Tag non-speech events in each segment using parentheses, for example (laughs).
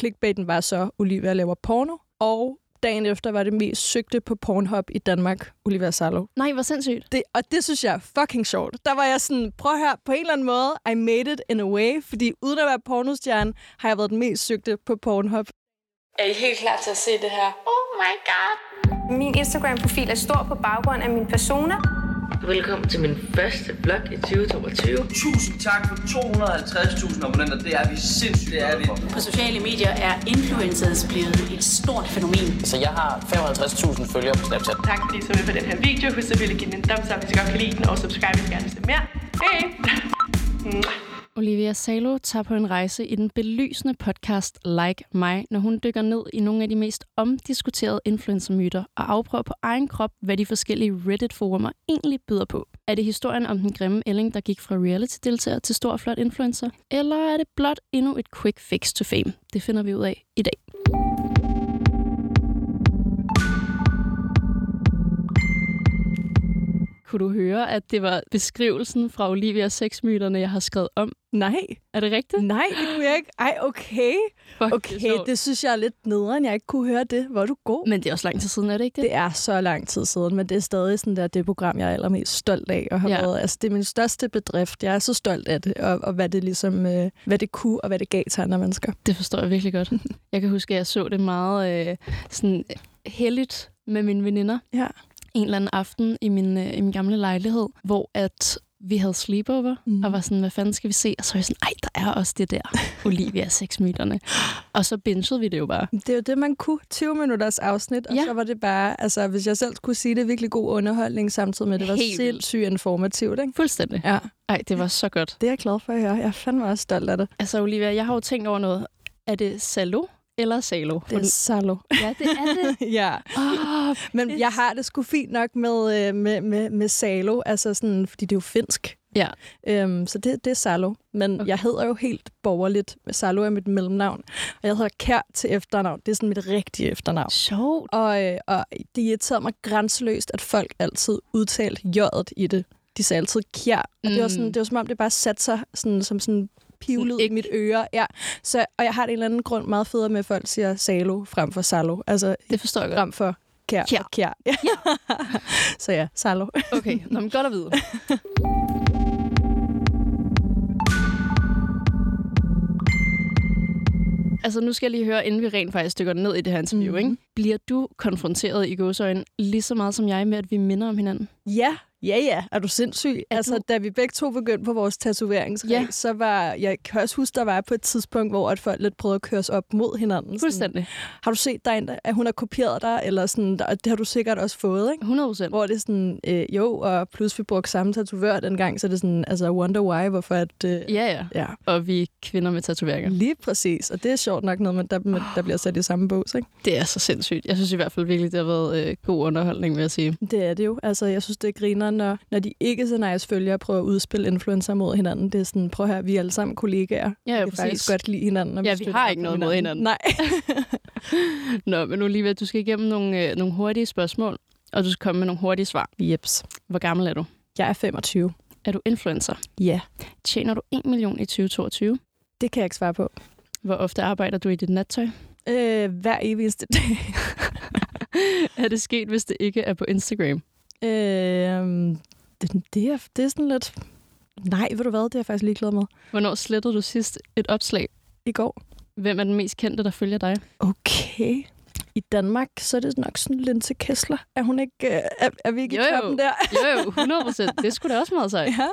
clickbaiten var så, Olivia laver porno, og dagen efter var det mest søgte på Pornhub i Danmark, Olivia Salo. Nej, hvor sindssygt. Det, og det synes jeg er fucking sjovt. Der var jeg sådan, prøv her, på en eller anden måde, I made it in a way, fordi uden at være pornostjerne, har jeg været den mest søgte på Pornhub. Er I helt klar til at se det her? Oh my god. Min Instagram-profil er stor på baggrund af min persona. Velkommen til min første vlog i 2022. Tusind tak for 250.000 abonnenter. Det er vi sindssygt det er vi. På sociale medier er influencers blevet et stort fænomen. Så jeg har 55.000 følgere på Snapchat. Tak fordi I så med på den her video. Husk selvfølgelig at give den en thumbs up, hvis I godt kan lide den, og subscribe, hvis I gerne vil se mere. Hej! (laughs) Olivia Salo tager på en rejse i den belysende podcast Like Mig, når hun dykker ned i nogle af de mest omdiskuterede influencermyter og afprøver på egen krop, hvad de forskellige Reddit-forumer egentlig byder på. Er det historien om den grimme ælling, der gik fra reality-deltager til stor flot influencer? Eller er det blot endnu et quick fix to fame? Det finder vi ud af i dag. Kunne du høre, at det var beskrivelsen fra Olivia sexmyterne, jeg har skrevet om? Nej. Er det rigtigt? Nej, det kunne jeg ikke. Ej, okay. Fuck, okay, det, det synes jeg er lidt nederen, jeg ikke kunne høre det. Hvor du god. Men det er også lang tid siden, er det ikke det? Det er så lang tid siden, men det er stadig sådan der, det program, jeg er allermest stolt af. Og har Ja. været, altså, det er min største bedrift. Jeg er så stolt af det, og, og hvad det ligesom, øh, hvad det kunne, og hvad det gav til andre mennesker. Det forstår jeg virkelig godt. (laughs) Jeg kan huske, at jeg så det meget øh, sådan heldigt med mine veninder. Ja. En eller anden aften i min, øh, i min gamle lejlighed, hvor at vi havde sleepover, mm. og var sådan, hvad fanden skal vi se? Og så var jeg sådan, ej, der er også det der, Olivia sexmyterne. Og så bingede vi det jo bare. Det er jo det, man kunne. 20 minutters afsnit, og Ja. så var det bare, altså hvis jeg selv skulle sige det, virkelig god underholdning, samtidig med, at det var Helt sindssygt informativt. Ikke? Fuldstændig. Ja, Ej, det var så godt. det er jeg glad for at høre. Jeg er fandme også stolt af det. Altså, Olivia, jeg har jo tænkt over noget. Er det Salo eller Salo? Det er Salo. Ja, det er det. (laughs) ja. Oh, Men jeg har det sgu fint nok med, øh, med, med, med Salo, altså sådan, fordi det er jo finsk. Ja. Øhm, så det, det er Salo. Men okay. Jeg hedder jo helt borgerligt. Salo er mit mellemnavn. Og jeg hedder Kær til efternavn. Det er sådan mit rigtige efternavn. Sjovt. Og, øh, og det irriterede mig grænseløst, at folk altid udtalte J'et i det. De sagde altid kjær. Og det, var sådan, Mm. det var som om, det bare satte sig sådan, som sådan pivled i mit øre. Ja. Så, og jeg har det en eller anden grund meget federe med, at folk siger Salo frem for Salo. Altså Det forstår jeg godt. frem for kjær. Kjær. og kjær. (laughs) Ja. så ja, Salo. Okay, Nå, men godt at vide. (laughs) Altså, nu skal jeg lige høre, inden vi rent faktisk dykker ned i det her interview, mm. ikke? Bliver du konfronteret i gåsøjne lige så meget som jeg med, at vi minder om hinanden? Ja, ja, ja. Er du sindssyg? Er altså, du- da vi begge to begyndte på vores tatoveringsræs, Ja. så var... Jeg kan også huske, der var på et tidspunkt, hvor at folk lidt prøvede at køre os op mod hinanden. Sådan, Fuldstændig. har du set dig, at hun har kopieret dig? Eller sådan, og det har du sikkert også fået, ikke? 100 procent. Hvor det er sådan, øh, jo, og plus vi brugte samme tatovør dengang, så det er sådan, altså, wonder why, hvorfor at... Øh, Ja, ja. ja. Og vi er kvinder med tatoveringer. Lige præcis, og det er sjovt nok noget, med, der, med, der bliver sat i samme bås, ikke? Det er så sindssygt. Jeg synes i hvert fald virkelig, det har været øh, god underholdning, vil jeg sige. Det er det jo. Altså, jeg synes, det griner, når, når de ikke så nice følgere prøver at udspille influencer mod hinanden. Det er sådan, prøv her, vi er alle sammen kollegaer. Ja, ja, vi kan faktisk godt lide hinanden. og Ja, vi støtter har ikke noget mod hinanden. Nej. (laughs) Nå, men Olivia, du skal igennem nogle, øh, nogle hurtige spørgsmål, og du skal komme med nogle hurtige svar. Jeps. Hvor gammel er du? Jeg er 25. Er du influencer? Ja, Tjener du 1 million i 2022? det kan jeg ikke svare på. Hvor ofte arbejder du i dit nattøj? Øh, hver evigste dag. (laughs) er det sket, hvis det ikke er på Instagram? Øh, det, det, er, det er sådan lidt... Nej, ved du hvad? Det er jeg faktisk ligeglad med. Hvornår slettede du sidst et opslag? I går. Hvem er den mest kendte, der følger dig? Okay. I Danmark, så er det nok sådan Linse Kessler. Er hun ikke... Øh, er, er vi ikke Jo, i toppen der? Jo, jo, 100 procent. Det skulle da også meget sejt. (laughs) ja.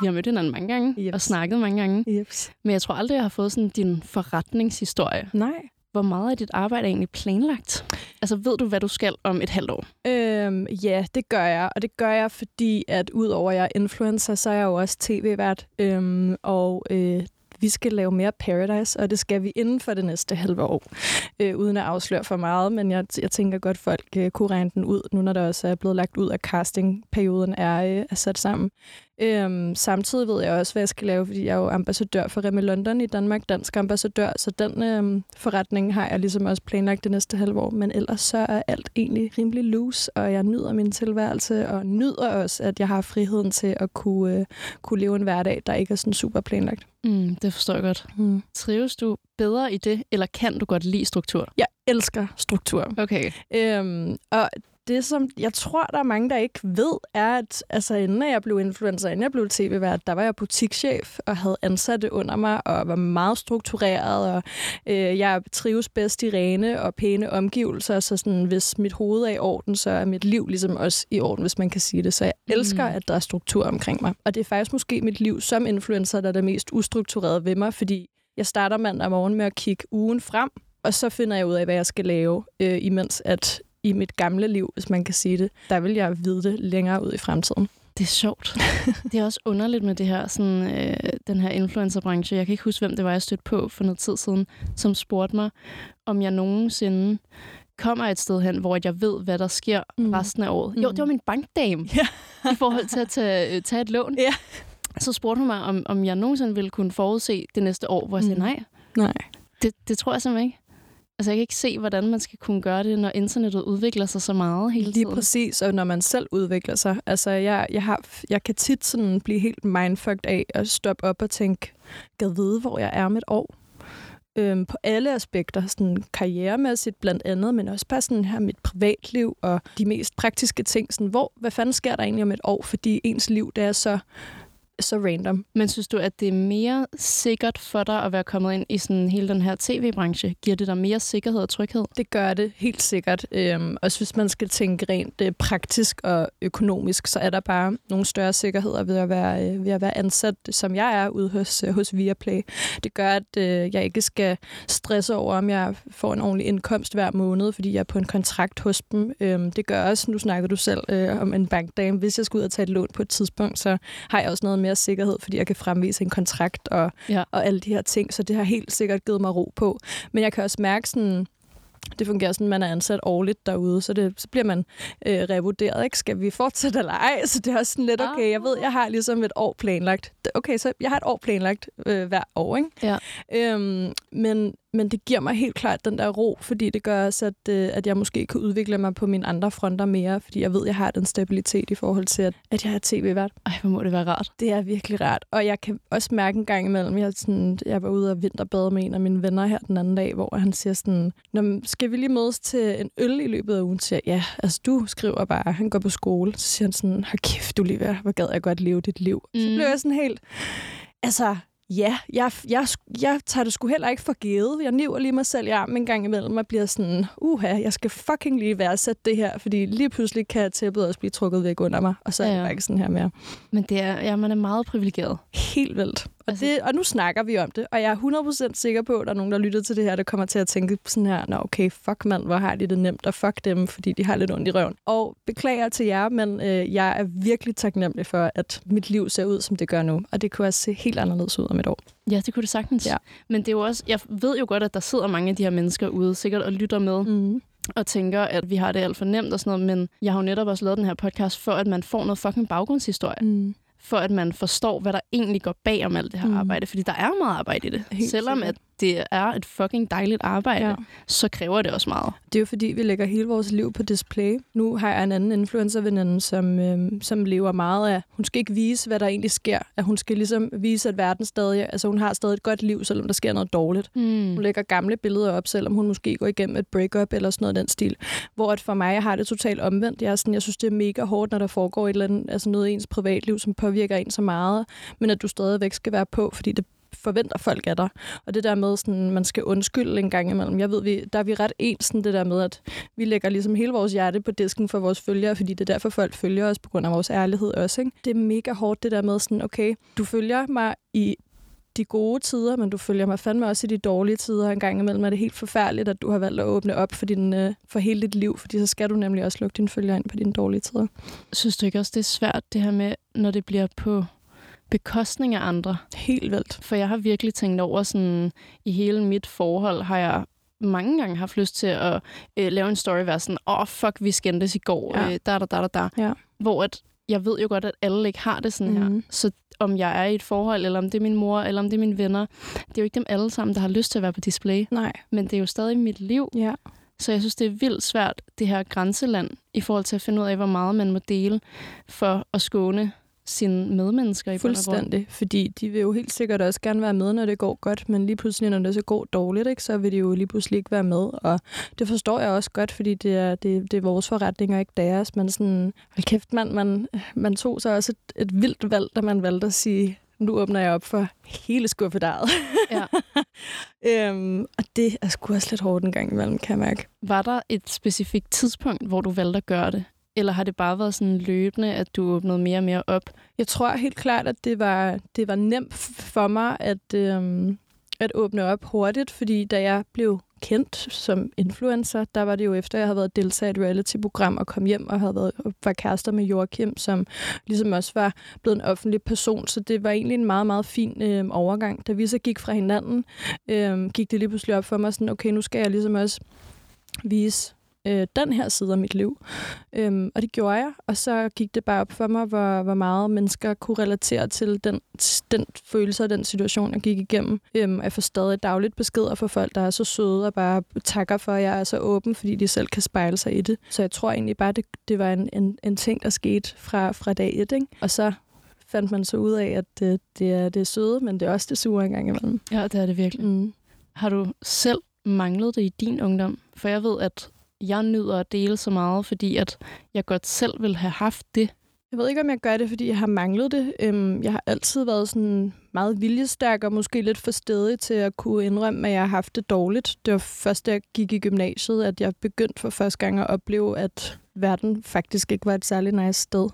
Vi har mødt hinanden mange gange Jeps. og snakket mange gange. Jeps. Men jeg tror aldrig, jeg har fået sådan din forretningshistorie. Nej. Hvor meget af dit arbejde er egentlig planlagt? Altså, ved du, hvad du skal om et halvt år? Øhm, ja, det gør jeg. Og det gør jeg, fordi at udover at jeg er influencer, så er jeg jo også tv-vært. Øhm, og øh, vi skal lave mere Paradise, og det skal vi inden for det næste halve år. Øh, uden at afsløre for meget, men jeg, jeg tænker godt, folk øh, kunne regne den ud, nu når der også er blevet lagt ud, at castingperioden er, øh, er sat sammen. Øhm, samtidig ved jeg også, hvad jeg skal lave, fordi jeg er jo ambassadør for Remme London i Danmark, dansk ambassadør, så den øhm, forretning har jeg ligesom også planlagt det næste halve år. Men ellers så er alt egentlig rimelig loose, og jeg nyder min tilværelse, og nyder også, at jeg har friheden til at kunne, øh, kunne leve en hverdag, der ikke er sådan super planlagt. Mm, det forstår jeg godt. Mm. Trives du bedre i det, eller kan du godt lide struktur? Jeg elsker struktur. Okay. Øhm, og det, som jeg tror, der er mange, der ikke ved, er, at altså, inden jeg blev influencer, inden jeg blev tv-vært, der var jeg butikschef og havde ansatte under mig og var meget struktureret, og øh, jeg trives bedst i rene og pæne omgivelser, så sådan, hvis mit hoved er i orden, så er mit liv ligesom også i orden, hvis man kan sige det. Så jeg elsker, Mm. at der er struktur omkring mig. Og det er faktisk måske mit liv som influencer, der er det mest ustruktureret ved mig, fordi jeg starter mandag morgen med at kigge ugen frem, og så finder jeg ud af, hvad jeg skal lave, øh, imens at i mit gamle liv, hvis man kan sige det, der vil jeg vide det længere ud i fremtiden. Det er sjovt. (laughs) det er også underligt med det her, sådan, øh, den her influencerbranche. Jeg kan ikke huske, hvem det var, jeg stødte på for noget tid siden, som spurgte mig, om jeg nogensinde kommer et sted hen, hvor jeg ved, hvad der sker Mm. resten af året. Mm. Jo, det var min bankdame Ja. i forhold til at tage, øh, tage et lån. Ja. Så spurgte hun mig, om, om jeg nogensinde ville kunne forudse det næste år, hvor jeg sagde Mm. nej. Nej. Det, det tror jeg simpelthen ikke. Altså, jeg kan ikke se, hvordan man skal kunne gøre det, når internettet udvikler sig så meget hele Lige tiden. præcis, og når man selv udvikler sig. Altså, jeg, jeg, har, jeg kan tit sådan blive helt mindfucked af at stoppe op og tænke, gad vide, hvor jeg er om et år. Øhm, på alle aspekter, sådan karrieremæssigt blandt andet, men også bare sådan her mit privatliv og de mest praktiske ting. Sådan, hvor, hvad fanden sker der egentlig om et år? Fordi ens liv, det er så, så random. Men synes du, at det er mere sikkert for dig at være kommet ind i sådan hele den her tv-branche? Giver det dig mere sikkerhed og tryghed? Det gør det helt sikkert. Øhm, også hvis man skal tænke rent øh, praktisk og økonomisk, så er der bare nogle større sikkerheder ved at være, øh, ved at være ansat, som jeg er ude hos, øh, hos Viaplay. Det gør, at øh, jeg ikke skal stresse over, om jeg får en ordentlig indkomst hver måned, fordi jeg er på en kontrakt hos dem. Øhm, det gør også, nu snakker du selv øh, om en bankdame, hvis jeg skal ud og tage et lån på et tidspunkt, så har jeg også noget mere sikkerhed, fordi jeg kan fremvise en kontrakt og, Ja. og alle de her ting. Så det har helt sikkert givet mig ro på. Men jeg kan også mærke sådan, det fungerer sådan, at man er ansat årligt derude, så, det, så bliver man øh, revurderet. Ikke? Skal vi fortsætte eller ej? Så det er også sådan lidt, okay, jeg ved, jeg har ligesom et år planlagt. Okay, så jeg har et år planlagt øh, hver år, ikke? Ja. Øhm, men, men det giver mig helt klart den der ro, fordi det gør også, at, øh, at jeg måske kan udvikle mig på mine andre fronter mere, fordi jeg ved, at jeg har den stabilitet i forhold til, at, at jeg er tv-vært. Ej, hvor må det være rart. Det er virkelig rart. Og jeg kan også mærke en gang imellem, jeg, sådan, jeg var ude og vinterbade med en af mine venner her den anden dag, hvor han siger sådan, Nå, skal vi lige mødes til en øl i løbet af ugen? Så siger ja, altså du skriver bare, han går på skole. Så siger han sådan, hold kæft, du lige hvor gad jeg godt leve dit liv. Mm. Så blev jeg sådan helt, altså, ja, jeg, jeg, jeg tager det sgu heller ikke for givet. Jeg niver lige mig selv i armen en gang imellem og bliver sådan, uha, jeg skal fucking lige værdsætte det her, fordi lige pludselig kan tæppet også blive trukket væk under mig, og så er Ja, ja. bare ikke sådan her mere. Men det er, ja, man er meget privilegeret. Helt vildt. Og, Altså- det, og nu snakker vi om det, og jeg er 100% sikker på, at der er nogen, der lytter til det her, der kommer til at tænke sådan her, nå okay, fuck mand, hvor har de det nemt, og fuck dem, fordi de har lidt ondt i røven. Og beklager til jer, men øh, jeg er virkelig taknemmelig for, at mit liv ser ud, som det gør nu. Og det kunne også se helt anderledes ud om et år. Ja, det kunne det sagtens. Ja. Men det er jo også, jeg ved jo godt, at der sidder mange af de her mennesker ude, sikkert og lytter med, Mm. og tænker, at vi har det alt for nemt og sådan noget, men jeg har jo netop også lavet den her podcast, for at man får noget fucking baggrundshistorie. Mm. For at man forstår, hvad der egentlig går bag om alt det her Mm. arbejde. Fordi der er meget arbejde i det. Helt Selvom at det er et fucking dejligt arbejde, Ja. så kræver det også meget. Det er jo fordi, vi lægger hele vores liv på display. Nu har jeg en anden influencerveninde, som, øhm, som lever meget af, hun skal ikke vise, hvad der egentlig sker. At hun skal ligesom vise, at verden stadig, altså hun har stadig et godt liv, selvom der sker noget dårligt. Mm. Hun lægger gamle billeder op, selvom hun måske går igennem et breakup eller sådan noget af den stil. Hvor at for mig, jeg har det totalt omvendt. Jeg, er sådan, jeg synes, det er mega hårdt, når der foregår et eller andet, altså noget i ens privatliv, som påvirker en så meget, men at du stadigvæk skal være på, fordi det forventer folk af dig. Og det der med, sådan, man skal undskylde en gang imellem. Jeg ved, vi, der er vi ret ens, det der med, at vi lægger ligesom hele vores hjerte på disken for vores følgere, fordi det er derfor, folk følger os på grund af vores ærlighed også. Ikke? Det er mega hårdt, det der med sådan, okay, du følger mig i de gode tider, men du følger mig fandme også i de dårlige tider. En gang imellem er det helt forfærdeligt, at du har valgt at åbne op for, din, øh, for hele dit liv, fordi så skal du nemlig også lukke dine følger ind på dine dårlige tider. Synes du ikke også, det er svært, det her med, når det bliver på bekostning af andre? Helt vildt. For jeg har virkelig tænkt over sådan, i hele mit forhold, har jeg mange gange haft lyst til at øh, lave en story, være sådan, åh, oh, fuck, vi skændtes i går, Ja. øh, da, da, da, da, da. Ja. Hvor at jeg ved jo godt, at alle ikke har det sådan mm. her. Mhm. Så om jeg er i et forhold, eller om det er min mor, eller om det er mine venner, det er jo ikke dem alle sammen, der har lyst til at være på display. Nej. Men det er jo stadig mit liv. Ja. Så jeg synes, det er vildt svært, det her grænseland, i forhold til at finde ud af, hvor meget man må dele for at skåne sine medmennesker i. Fuldstændig, fordi de vil jo helt sikkert også gerne være med, når det går godt, men lige pludselig, når det så går dårligt, ikke, så vil de jo lige pludselig ikke være med. Og det forstår jeg også godt, fordi det er, det, det er vores forretning og ikke deres. Men sådan, hold kæft, man, man, man tog så også et, et vildt valg, da man valgte at sige, nu åbner jeg op for hele skuffedaret. Ja. (laughs) øhm, og det er sgu også lidt hårdt en gang imellem, kan jeg mærke. Var der et specifikt tidspunkt, hvor du valgte at gøre det? Eller har det bare været sådan løbende, at du åbnede mere og mere op? Jeg tror helt klart, at det var, det var nemt for mig at, øhm, at åbne op hurtigt, fordi da jeg blev kendt som influencer, der var det jo efter, jeg havde været deltager i et reality-program og kom hjem og havde været, var kærester med Joachim, som ligesom også var blevet en offentlig person. Så det var egentlig en meget, meget fin øh, overgang. Da vi så gik fra hinanden, øh, gik det lige pludselig op for mig sådan, okay, nu skal jeg ligesom også vise øh, den her side af mit liv. Øhm, og det gjorde jeg, og så gik det bare op for mig, hvor, hvor meget mennesker kunne relatere til den, den følelse og den situation, jeg gik igennem. Øhm, jeg får stadig dagligt beskeder fra folk, der er så søde og bare takker for, at jeg er så åben, fordi de selv kan spejle sig i det. Så jeg tror egentlig bare, det, det var en, en, en ting, der skete fra, fra dag et. Ikke? Og så fandt man så ud af, at det, det, er det er søde, men det er også det sure engang imellem. Ja, det er det virkelig. Mm. Har du selv manglet det i din ungdom? For jeg ved, at jeg nyder at dele så meget, fordi at jeg godt selv vil have haft det. Jeg ved ikke, om jeg gør det, fordi jeg har manglet det. Øhm, jeg har altid været sådan meget viljestærk og måske lidt for stedig til at kunne indrømme, at jeg har haft det dårligt. Det var først, da jeg gik i gymnasiet, at jeg begyndte for første gang at opleve, at verden faktisk ikke var et særligt nice sted.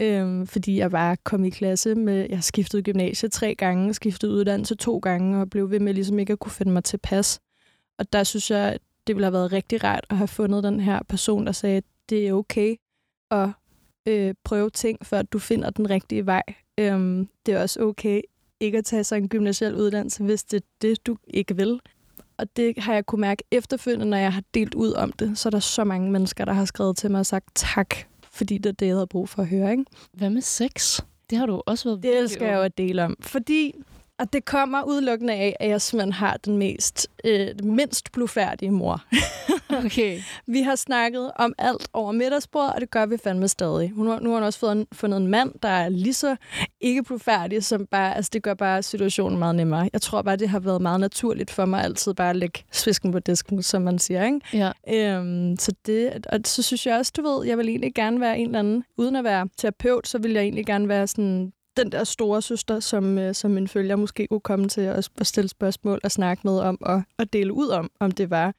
Øhm, fordi jeg bare kom i klasse med, jeg skiftede gymnasie tre gange, skiftede uddannelse to gange, og blev ved med ligesom ikke at kunne finde mig tilpas. Og der synes jeg, det ville have været rigtig rart at have fundet den her person, der sagde, at det er okay at øh, prøve ting, før du finder den rigtige vej. Øhm, det er også okay ikke at tage sig en gymnasiel uddannelse, hvis det er det, du ikke vil. Og det har jeg kunne mærke efterfølgende, når jeg har delt ud om det. Så er der så mange mennesker, der har skrevet til mig og sagt tak, fordi det er det, jeg havde brug for at høre. Ikke? Hvad med sex? Det har du også været Det elsker jeg jo at dele om, fordi og det kommer udelukkende af, at jeg simpelthen har den mest, øh, mindst blufærdige mor. (laughs) Okay. vi har snakket om alt over middagsbordet, og det gør vi fandme stadig. Hun, har- nu har hun også fået en, fundet en mand, der er lige så ikke blufærdig, som bare, altså det gør bare situationen meget nemmere. Jeg tror bare, det har været meget naturligt for mig altid bare at lægge svisken på disken, som man siger, ikke? Ja. Øhm, så det, og så synes jeg også, du ved, jeg vil egentlig gerne være en eller anden, uden at være terapeut, så vil jeg egentlig gerne være sådan den der store søster, som, øh, som min følger måske kunne komme til at, at stille spørgsmål og snakke med om, og, og dele ud om, om det var,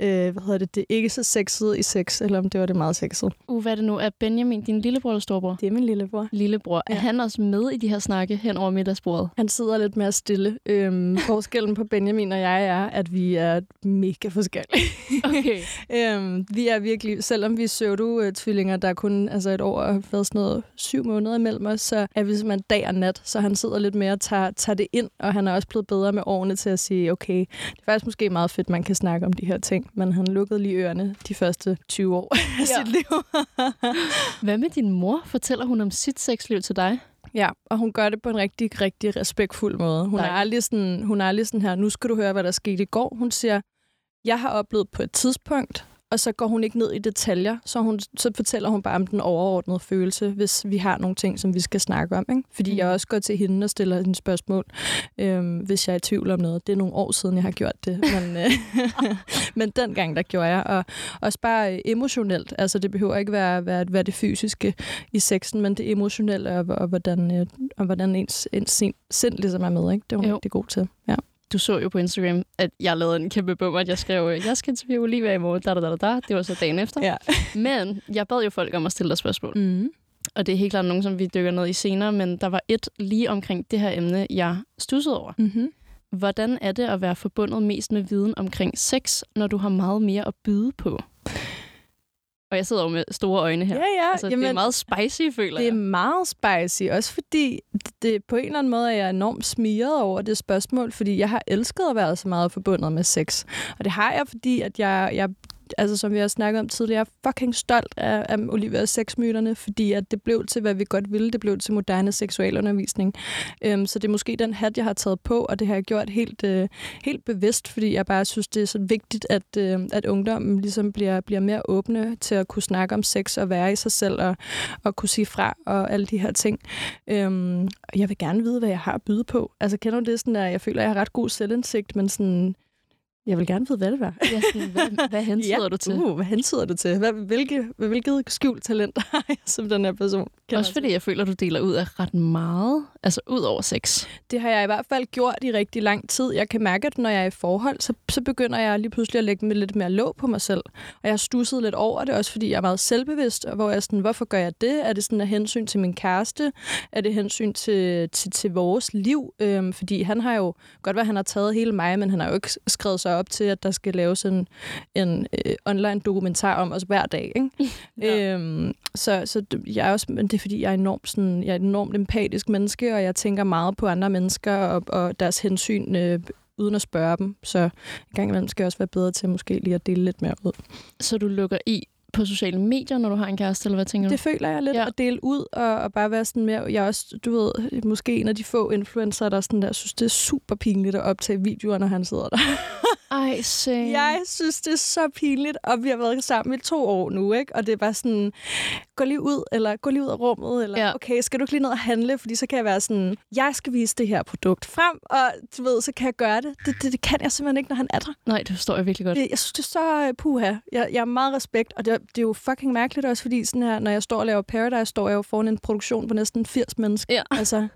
øh, hvad hedder det, det ikke så sexet i sex, eller om det var det meget sexet. Uh, hvad er det nu? Er Benjamin din lillebror eller storebror? Det er min lillebror. Lillebror. Ja. Ja. Er han også med i de her snakke hen over middagsbordet? Han sidder lidt mere stille. Øhm, (laughs) forskellen på Benjamin og jeg er, at vi er mega forskellige. (laughs) Okay. (laughs) Øhm, vi er virkelig, selvom vi er pseudo-tvillinger, der er kun altså et år og været sådan noget syv måneder imellem os, så er vi simpelthen dag og nat, så han sidder lidt mere og tager, tager det ind, og han er også blevet bedre med årene til at sige, okay, det er faktisk måske meget fedt, man kan snakke om de her ting, men han lukkede lige ørerne de første 20 år af Ja. sit liv. (laughs) Hvad med din mor? Fortæller hun om sit sexliv til dig? Ja, og hun gør det på en rigtig, rigtig respektfuld måde. Hun er, Dejligt. aldrig sådan, hun er aldrig sådan her, nu skal du høre, hvad der skete i går. Hun siger, jeg har oplevet på et tidspunkt, og så går hun ikke ned i detaljer, så, hun, så fortæller hun bare om den overordnede følelse, hvis vi har nogle ting, som vi skal snakke om. Ikke? Fordi Mm. jeg også går til hende og stiller hende spørgsmål, øhm, hvis jeg er i tvivl om noget. Det er nogle år siden, jeg har gjort det, men, øh, (laughs) men dengang, der gjorde jeg. Og også bare øh, emotionelt. Altså, det behøver ikke være, være, være det fysiske i sexen, men det emotionelle, og, og hvordan, øh, og hvordan ens, ens sind, sind ligesom er med. Ikke? Det er hun Jo. rigtig god til. Ja. Du så jo på Instagram, at jeg lavede en kæmpe bummer, at jeg skrev, øh, jeg skal interviewe Olivia i morgen, da, da, da, da. Det var så dagen efter. Ja. (laughs) Men jeg bad jo folk om at stille dig spørgsmål. Mm. Og det er helt klart nogen, som vi dykker ned i senere, men der var et lige omkring det her emne, jeg stussede over. Mm-hmm. Hvordan er det at være forbundet mest med viden omkring sex, når du har meget mere at byde på? Og jeg sidder jo med store øjne her. Ja, ja. Altså, det er meget spicy, føler Det er jeg. meget spicy, også fordi det, på en eller anden måde er jeg enormt smiret over det spørgsmål, fordi jeg har elsket at være så meget forbundet med sex. Og det har jeg, fordi at jeg, jeg sygt. Altså, som vi har snakket om tidligere, jeg er fucking stolt af, af Olivias sexmyterne, fordi at det blev til, hvad vi godt ville. Det blev til moderne seksualundervisning. Øhm, så det er måske den hat, jeg har taget på, og det har jeg gjort helt, øh, helt bevidst, fordi jeg bare synes, det er så vigtigt, at, øh, at ungdommen ligesom bliver, bliver mere åbne til at kunne snakke om sex og være i sig selv og, og kunne sige fra og alle de her ting. Øhm, jeg vil gerne vide, hvad jeg har at byde på. Altså, kender du det sådan, at jeg føler, at jeg har ret god selvindsigt, men sådan, jeg vil gerne vide, hvad det var. Ja, sådan, hvad, hvad (laughs) hentyder ja, du til? Uh, hvad hentyder du til? Hvad, hvilke, hvilket skjult talent har jeg som den her person? Kender Også fordi jeg føler, du deler ud af ret meget. Altså ud over sex. Det har jeg i hvert fald gjort i rigtig lang tid. Jeg kan mærke, at når jeg er i forhold, så, så begynder jeg lige pludselig at lægge med lidt mere låg på mig selv. Og jeg har stusset lidt over det, også fordi jeg er meget selvbevidst, og hvor jeg er sådan, hvorfor gør jeg det? Er det sådan af hensyn til min kæreste? Er det hensyn til, til, til vores liv? Øhm, fordi han har jo, godt være, han har taget hele mig, men han har jo ikke skrevet sig op til, at der skal laves en, en øh, online dokumentar om os hver dag. Ikke? (laughs) ja. øhm, så, så jeg er også, men det er fordi, jeg er enormt, sådan, jeg er et enormt empatisk menneske, og jeg tænker meget på andre mennesker og, og deres hensyn, øh, uden at spørge dem. Så en gang imellem skal jeg også være bedre til måske lige at dele lidt mere ud. Så du lukker i på sociale medier, når du har en kæreste, eller hvad tænker du? Det føler jeg lidt, ja. at dele ud og, og bare være sådan mere... Jeg er også, du ved, måske en af de få influencer, der sådan der, synes, det er super pinligt at optage videoer, når han sidder der. Ej, (laughs) same. Jeg synes, det er så pinligt, og vi har været sammen i to år nu, ikke? Og det er bare sådan, gå lige ud, eller gå lige ud af rummet, eller ja. okay, skal du ikke lige ned og handle? Fordi så kan jeg være sådan, jeg skal vise det her produkt frem, og du ved, så kan jeg gøre det. Det, det, det kan jeg simpelthen ikke, når han er der. Nej, det forstår jeg virkelig godt. Jeg, jeg synes, det er så uh, puha. Jeg, jeg har meget respekt, og det, det er jo fucking mærkeligt også, fordi sådan her, når jeg står og laver Paradise, står jeg jo foran en produktion på næsten 80 mennesker. Ja. Altså,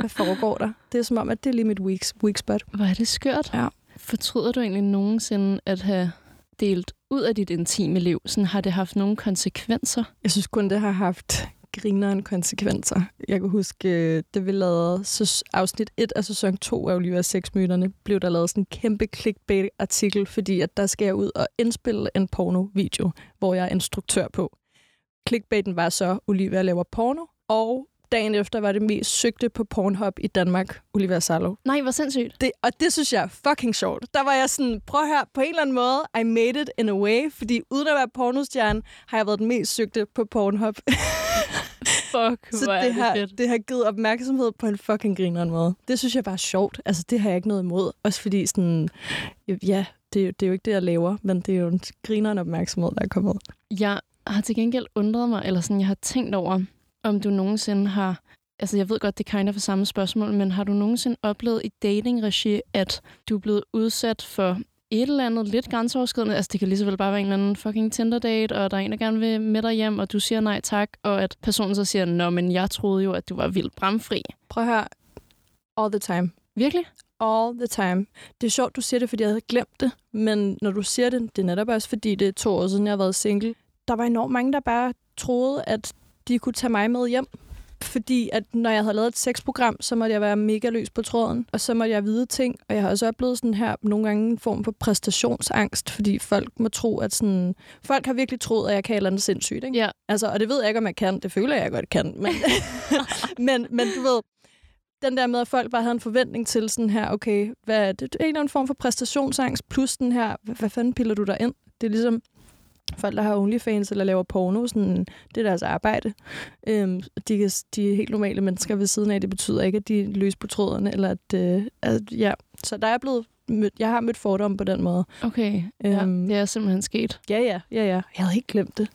hvad foregår der? Det er som om, at det er lige mit weak, weak spot. Hvor er det skørt. Ja. Fortryder du egentlig nogensinde at have delt ud af dit intime liv? Sådan, har det haft nogle konsekvenser? Jeg synes kun, det har haft grineren konsekvenser. Jeg kan huske, øh, det vi lavede så afsnit 1 af sæson 2 af Olivia 6 myterne, blev der lavet sådan en kæmpe clickbait-artikel, fordi at der skal jeg ud og indspille en porno-video, hvor jeg er instruktør på. Clickbaiten var så, Olivia laver porno, og dagen efter var det mest søgte på Pornhub i Danmark, Olivia Salo. Nej, hvor sindssygt. Det, og det synes jeg er fucking sjovt. Der var jeg sådan, prøv her, på en eller anden måde, I made it in a way, fordi uden at være pornostjerne, har jeg været den mest søgte på Pornhub. (laughs) Fuck, Så hvor er det, det har, fedt. det har givet opmærksomhed på en fucking grineren måde. Det synes jeg bare er sjovt. Altså, det har jeg ikke noget imod. Også fordi sådan, ja, det, er jo- det er jo ikke det, jeg laver, men det er jo en grineren opmærksomhed, der er kommet. Jeg har til gengæld undret mig, eller sådan, jeg har tænkt over, om du nogensinde har... Altså, jeg ved godt, det er kind of samme spørgsmål, men har du nogensinde oplevet i dating-regi, at du er blevet udsat for et eller andet lidt grænseoverskridende? Altså, det kan lige så vel bare være en eller anden fucking Tinder-date, og der er en, der gerne vil med dig hjem, og du siger nej tak, og at personen så siger, nå, men jeg troede jo, at du var vildt bramfri. Prøv at høre. All the time. Virkelig? All the time. Det er sjovt, du siger det, fordi jeg havde glemt det. Men når du siger det, det er netop også, fordi det er to år siden, jeg har været single. Der var enormt mange, der bare troede, at de kunne tage mig med hjem. Fordi at når jeg havde lavet et sexprogram, så måtte jeg være mega løs på tråden. Og så måtte jeg vide ting. Og jeg har også oplevet sådan her nogle gange en form for præstationsangst. Fordi folk må tro, at sådan... Folk har virkelig troet, at jeg kan et eller andet sindssygt. Ikke? Ja. Altså, og det ved jeg ikke, om jeg kan. Det føler jeg, godt kan. Men, (laughs) men, men du ved, den der med, at folk bare havde en forventning til sådan her, okay, hvad er det? Er en eller anden form for præstationsangst, plus den her, hvad, hvad fanden piller du der ind? Det er ligesom folk, der har OnlyFans eller laver porno, sådan, det er deres arbejde. Øhm, de, kan, de er helt normale mennesker ved siden af. Det betyder ikke, at de er løs på tråderne, eller at, øh, at ja. Så der er blevet mødt, jeg har mødt fordomme på den måde. Okay, ja, Øhm. det er simpelthen sket. Ja, ja, ja, ja. Jeg havde ikke glemt det.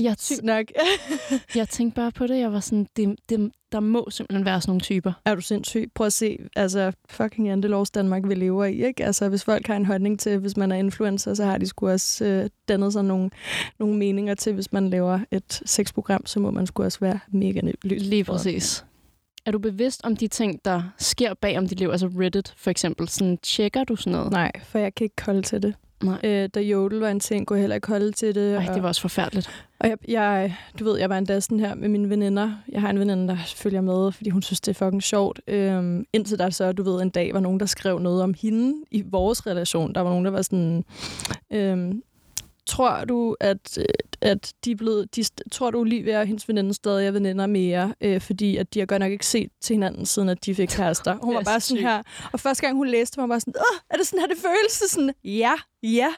Jeg, Sygt nok. (laughs) jeg tænkte bare på det, jeg var sådan, det, det, der må simpelthen være sådan nogle typer. Er du sindssyg? Prøv at se, altså fucking jantelovs Danmark, vi lever i, ikke? Altså hvis folk har en holdning til, hvis man er influencer, så har de sgu også øh, dannet sig nogle, nogle meninger til, hvis man laver et sexprogram, så må man sgu også være mega løs. Lige præcis. Er du bevidst om de ting, der sker bag om dit liv? Altså Reddit for eksempel. Sådan, tjekker du sådan noget? Nej, for jeg kan ikke holde til det. Nej. Øh, da Jodel var en ting, kunne jeg heller ikke holde til det. Ej, og- det var også forfærdeligt. Og jeg, jeg, du ved, jeg var endda sådan her med mine veninder. Jeg har en veninde, der følger med, fordi hun synes, det er fucking sjovt. Øhm, indtil der så, du ved, en dag var nogen, der skrev noget om hende i vores relation. Der var nogen, der var sådan... Øhm, tror du, at, øh, at de er blevet... De, tror du, Olivia og hendes veninde stadig er veninder mere? Øh, fordi at de har godt nok ikke set til hinanden, siden at de fik (laughs) kærester. Hun var bare så sådan her... Og første gang hun læste, var hun bare sådan... Åh, er det sådan her, det føles? Så Sådan, ja, ja.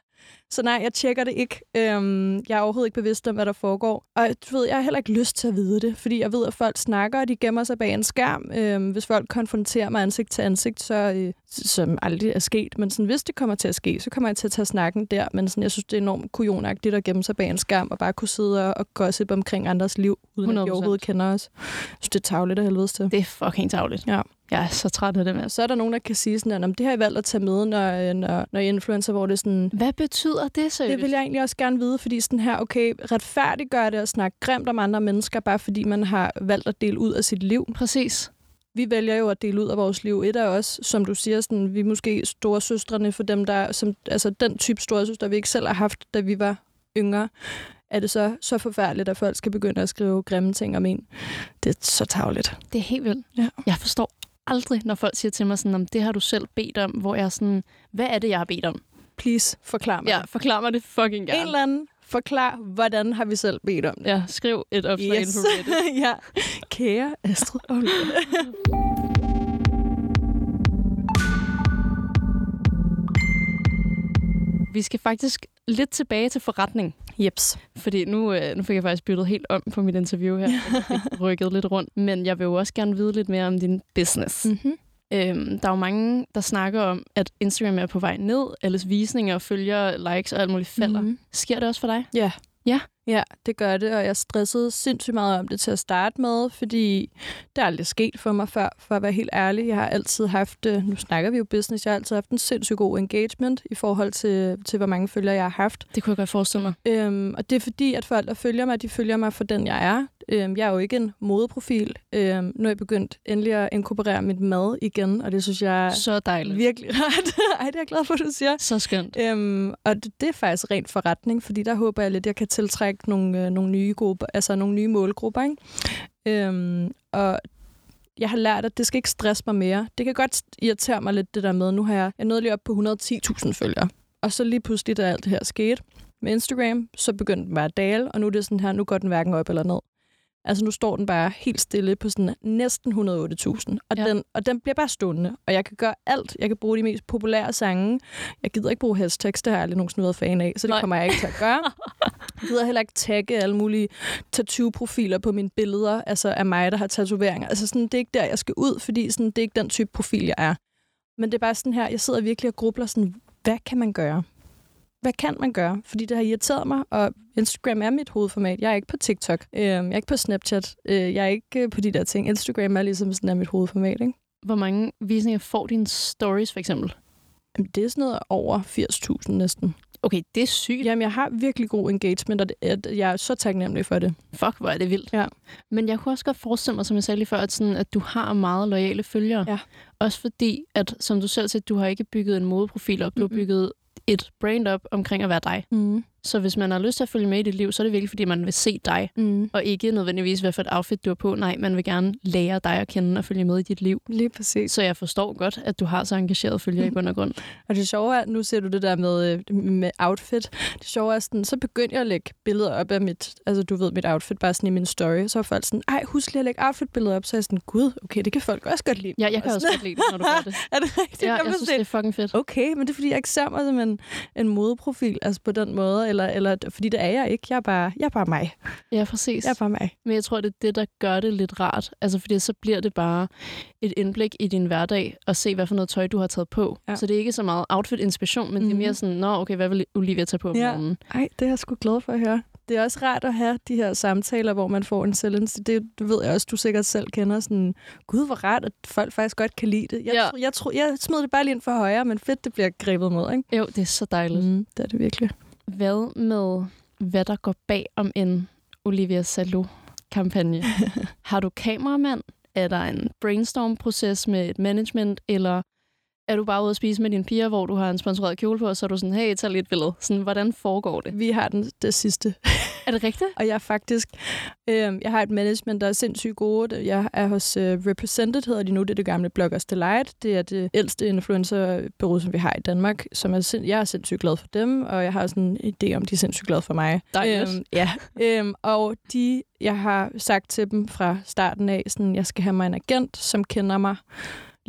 Så nej, jeg tjekker det ikke. Øhm, jeg er overhovedet ikke bevidst om, hvad der foregår. Og du ved, jeg har heller ikke lyst til at vide det, fordi jeg ved, at folk snakker, og de gemmer sig bag en skærm. Øhm, hvis folk konfronterer mig ansigt til ansigt, så øh, som aldrig er sket. Men sådan, hvis det kommer til at ske, så kommer jeg til at tage snakken der. Men sådan, jeg synes, det er enormt kujonagtigt at gemme sig bag en skærm og bare kunne sidde og, og gossip omkring andres liv, uden 100%. at de overhovedet kender os. Jeg synes, det er tavligt af helvedes til. Det er fucking tavligt. Ja. Jeg er så træt af det med. Så er der nogen, der kan sige sådan, at det har I valgt at tage med, når, når, når influencer, hvor det er sådan... Hvad betyder det seriøst? Det vil jeg egentlig også gerne vide, fordi sådan her, okay, retfærdiggør det at snakke grimt om andre mennesker, bare fordi man har valgt at dele ud af sit liv. Præcis. Vi vælger jo at dele ud af vores liv. Et af os, som du siger, sådan, vi er måske store søstrene for dem, der... Som, altså den type store søstre, vi ikke selv har haft, da vi var yngre er det så, så forfærdeligt, at folk skal begynde at skrive grimme ting om en. Det er så tavligt. Det er helt vildt. Ja. Jeg forstår aldrig, når folk siger til mig sådan, om det har du selv bedt om, hvor jeg er sådan, hvad er det, jeg har bedt om? Please, forklar mig. Ja, forklar mig det fucking gerne. En eller anden forklar, hvordan har vi selv bedt om det. Ja, skriv et opslag yes. ind på Reddit. (laughs) ja. Kære Astrid (laughs) Vi skal faktisk lidt tilbage til forretning. Jeps. Fordi nu, øh, nu fik jeg faktisk byttet helt om på mit interview her. (laughs) Jeg fik rykket lidt rundt. Men jeg vil jo også gerne vide lidt mere om din business. Mm-hmm. Øhm, der er jo mange, der snakker om, at Instagram er på vej ned. Alles visninger, følger, likes og alt muligt falder. Mm-hmm. Sker det også for dig? Ja. Ja? Ja, det gør det, og jeg stressede sindssygt meget om det til at starte med, fordi det er aldrig sket for mig før, for at være helt ærlig. Jeg har altid haft, nu snakker vi jo business, jeg har altid haft en sindssygt god engagement i forhold til, til hvor mange følgere jeg har haft. Det kunne jeg godt forestille mig. Øhm, og det er fordi, at folk, der følger mig, de følger mig for den, jeg er. Øhm, jeg er jo ikke en modeprofil. Øhm, nu er jeg begyndt endelig at inkorporere mit mad igen, og det synes jeg er så dejligt. virkelig (laughs) rart. Ej, det er jeg glad for, at du siger. Så skønt. Øhm, og det, det er faktisk rent forretning, fordi der håber jeg lidt, at jeg kan tiltrække nogle, øh, nogle nye grupper, altså nogle nye målgrupper. Ikke? Øhm, og jeg har lært, at det skal ikke stresse mig mere. Det kan godt irritere mig lidt, det der med, nu har jeg, jeg nået lige op på 110.000 følgere. Og så lige pludselig, da alt det her skete med Instagram, så begyndte den bare at dale, og nu er det sådan her, nu går den hverken op eller ned. Altså nu står den bare helt stille på sådan næsten 108.000, og, ja. den, og den bliver bare stående. Og jeg kan gøre alt. Jeg kan bruge de mest populære sange. Jeg gider ikke bruge hashtags, det har jeg aldrig nogensinde været fan af, så det Nej. kommer jeg ikke til at gøre. Jeg gider heller ikke tagge alle mulige tattoo-profiler på mine billeder, altså af mig, der har tatoveringer. Altså sådan, det er ikke der, jeg skal ud, fordi sådan, det er ikke den type profil, jeg er. Men det er bare sådan her, jeg sidder virkelig og grubler sådan, hvad kan man gøre? Hvad kan man gøre? Fordi det har irriteret mig, og Instagram er mit hovedformat. Jeg er ikke på TikTok. Øh, jeg er ikke på Snapchat. Øh, jeg er ikke øh, på de der ting. Instagram er ligesom sådan er mit hovedformat. Ikke? Hvor mange visninger får dine stories, for eksempel? Jamen, det er sådan noget over 80.000 næsten. Okay, det er sygt. Jamen, jeg har virkelig god engagement, og det, jeg er så taknemmelig for det. Fuck, hvor er det vildt. Ja. Men jeg kunne også godt forestille mig, som jeg sagde lige før, at, sådan, at du har meget lojale følgere. Ja. Også fordi, at som du selv siger, du har ikke bygget en modeprofil op, du mm-hmm. har bygget et brand op omkring at være dig. Mm. Så hvis man har lyst til at følge med i dit liv, så er det virkelig, fordi man vil se dig, mm. og ikke nødvendigvis, hvad for et outfit du har på. Nej, man vil gerne lære dig at kende og følge med i dit liv. Lige præcis. Så jeg forstår godt, at du har så engageret følger i (laughs) bund og grund. og det sjove er, nu ser du det der med, øh, med outfit. Det sjove er sådan, så begyndte jeg at lægge billeder op af mit, altså du ved, mit outfit, bare sådan i min story. Så var folk sådan, ej, husk lige at lægge outfit-billeder op. Så er jeg sådan, gud, okay, det kan folk også godt lide. Ja, jeg kan også godt lide det, når du gør det. (laughs) er det rigtigt? Ja, jeg, jeg synes, det er fucking fedt. Okay, men det er fordi, jeg ikke ser mig som en, en modeprofil, altså på den måde, eller, eller fordi det er jeg ikke. Jeg er bare, jeg er bare mig. Ja, præcis. Jeg er bare mig. Men jeg tror, det er det, der gør det lidt rart. Altså, fordi så bliver det bare et indblik i din hverdag og se, hvad for noget tøj, du har taget på. Ja. Så det er ikke så meget outfit-inspiration, men mm-hmm. det er mere sådan, nå, okay, hvad vil Olivia tage på om ja. morgenen? Ej, det er jeg sgu glad for at høre. Det er også rart at have de her samtaler, hvor man får en. Det, det ved jeg også, du sikkert selv kender. Sådan, Gud, hvor rart, at folk faktisk godt kan lide det. Jeg, ja. jeg, jeg, jeg smed det bare lige ind for højre, men fedt, det bliver grebet mod, ikke? Jo, det er så dejligt. Mm, det er det virkelig. Hvad med hvad der går bag om en Olivia Salo-kampagne. (laughs) har du kameramand? Er der en brainstorm-proces med et management? Eller er du bare ude at spise med dine piger, hvor du har en sponsoreret kjole på, og så er du sådan, hey, tag lige et billede. Sådan, hvordan foregår det? Vi har den det sidste. (laughs) Er det rigtigt? og jeg er faktisk, øh, jeg har et management, der er sindssygt gode. Jeg er hos uh, Represented, hedder de nu. Det er det gamle Bloggers Delight. Det er det ældste influencerbureau, som vi har i Danmark. Som er sind- jeg er sindssygt glad for dem, og jeg har sådan en idé om, de er sindssygt glade for mig. Dejligt. Øhm, ja, øhm, og de, jeg har sagt til dem fra starten af, sådan, jeg skal have mig en agent, som kender mig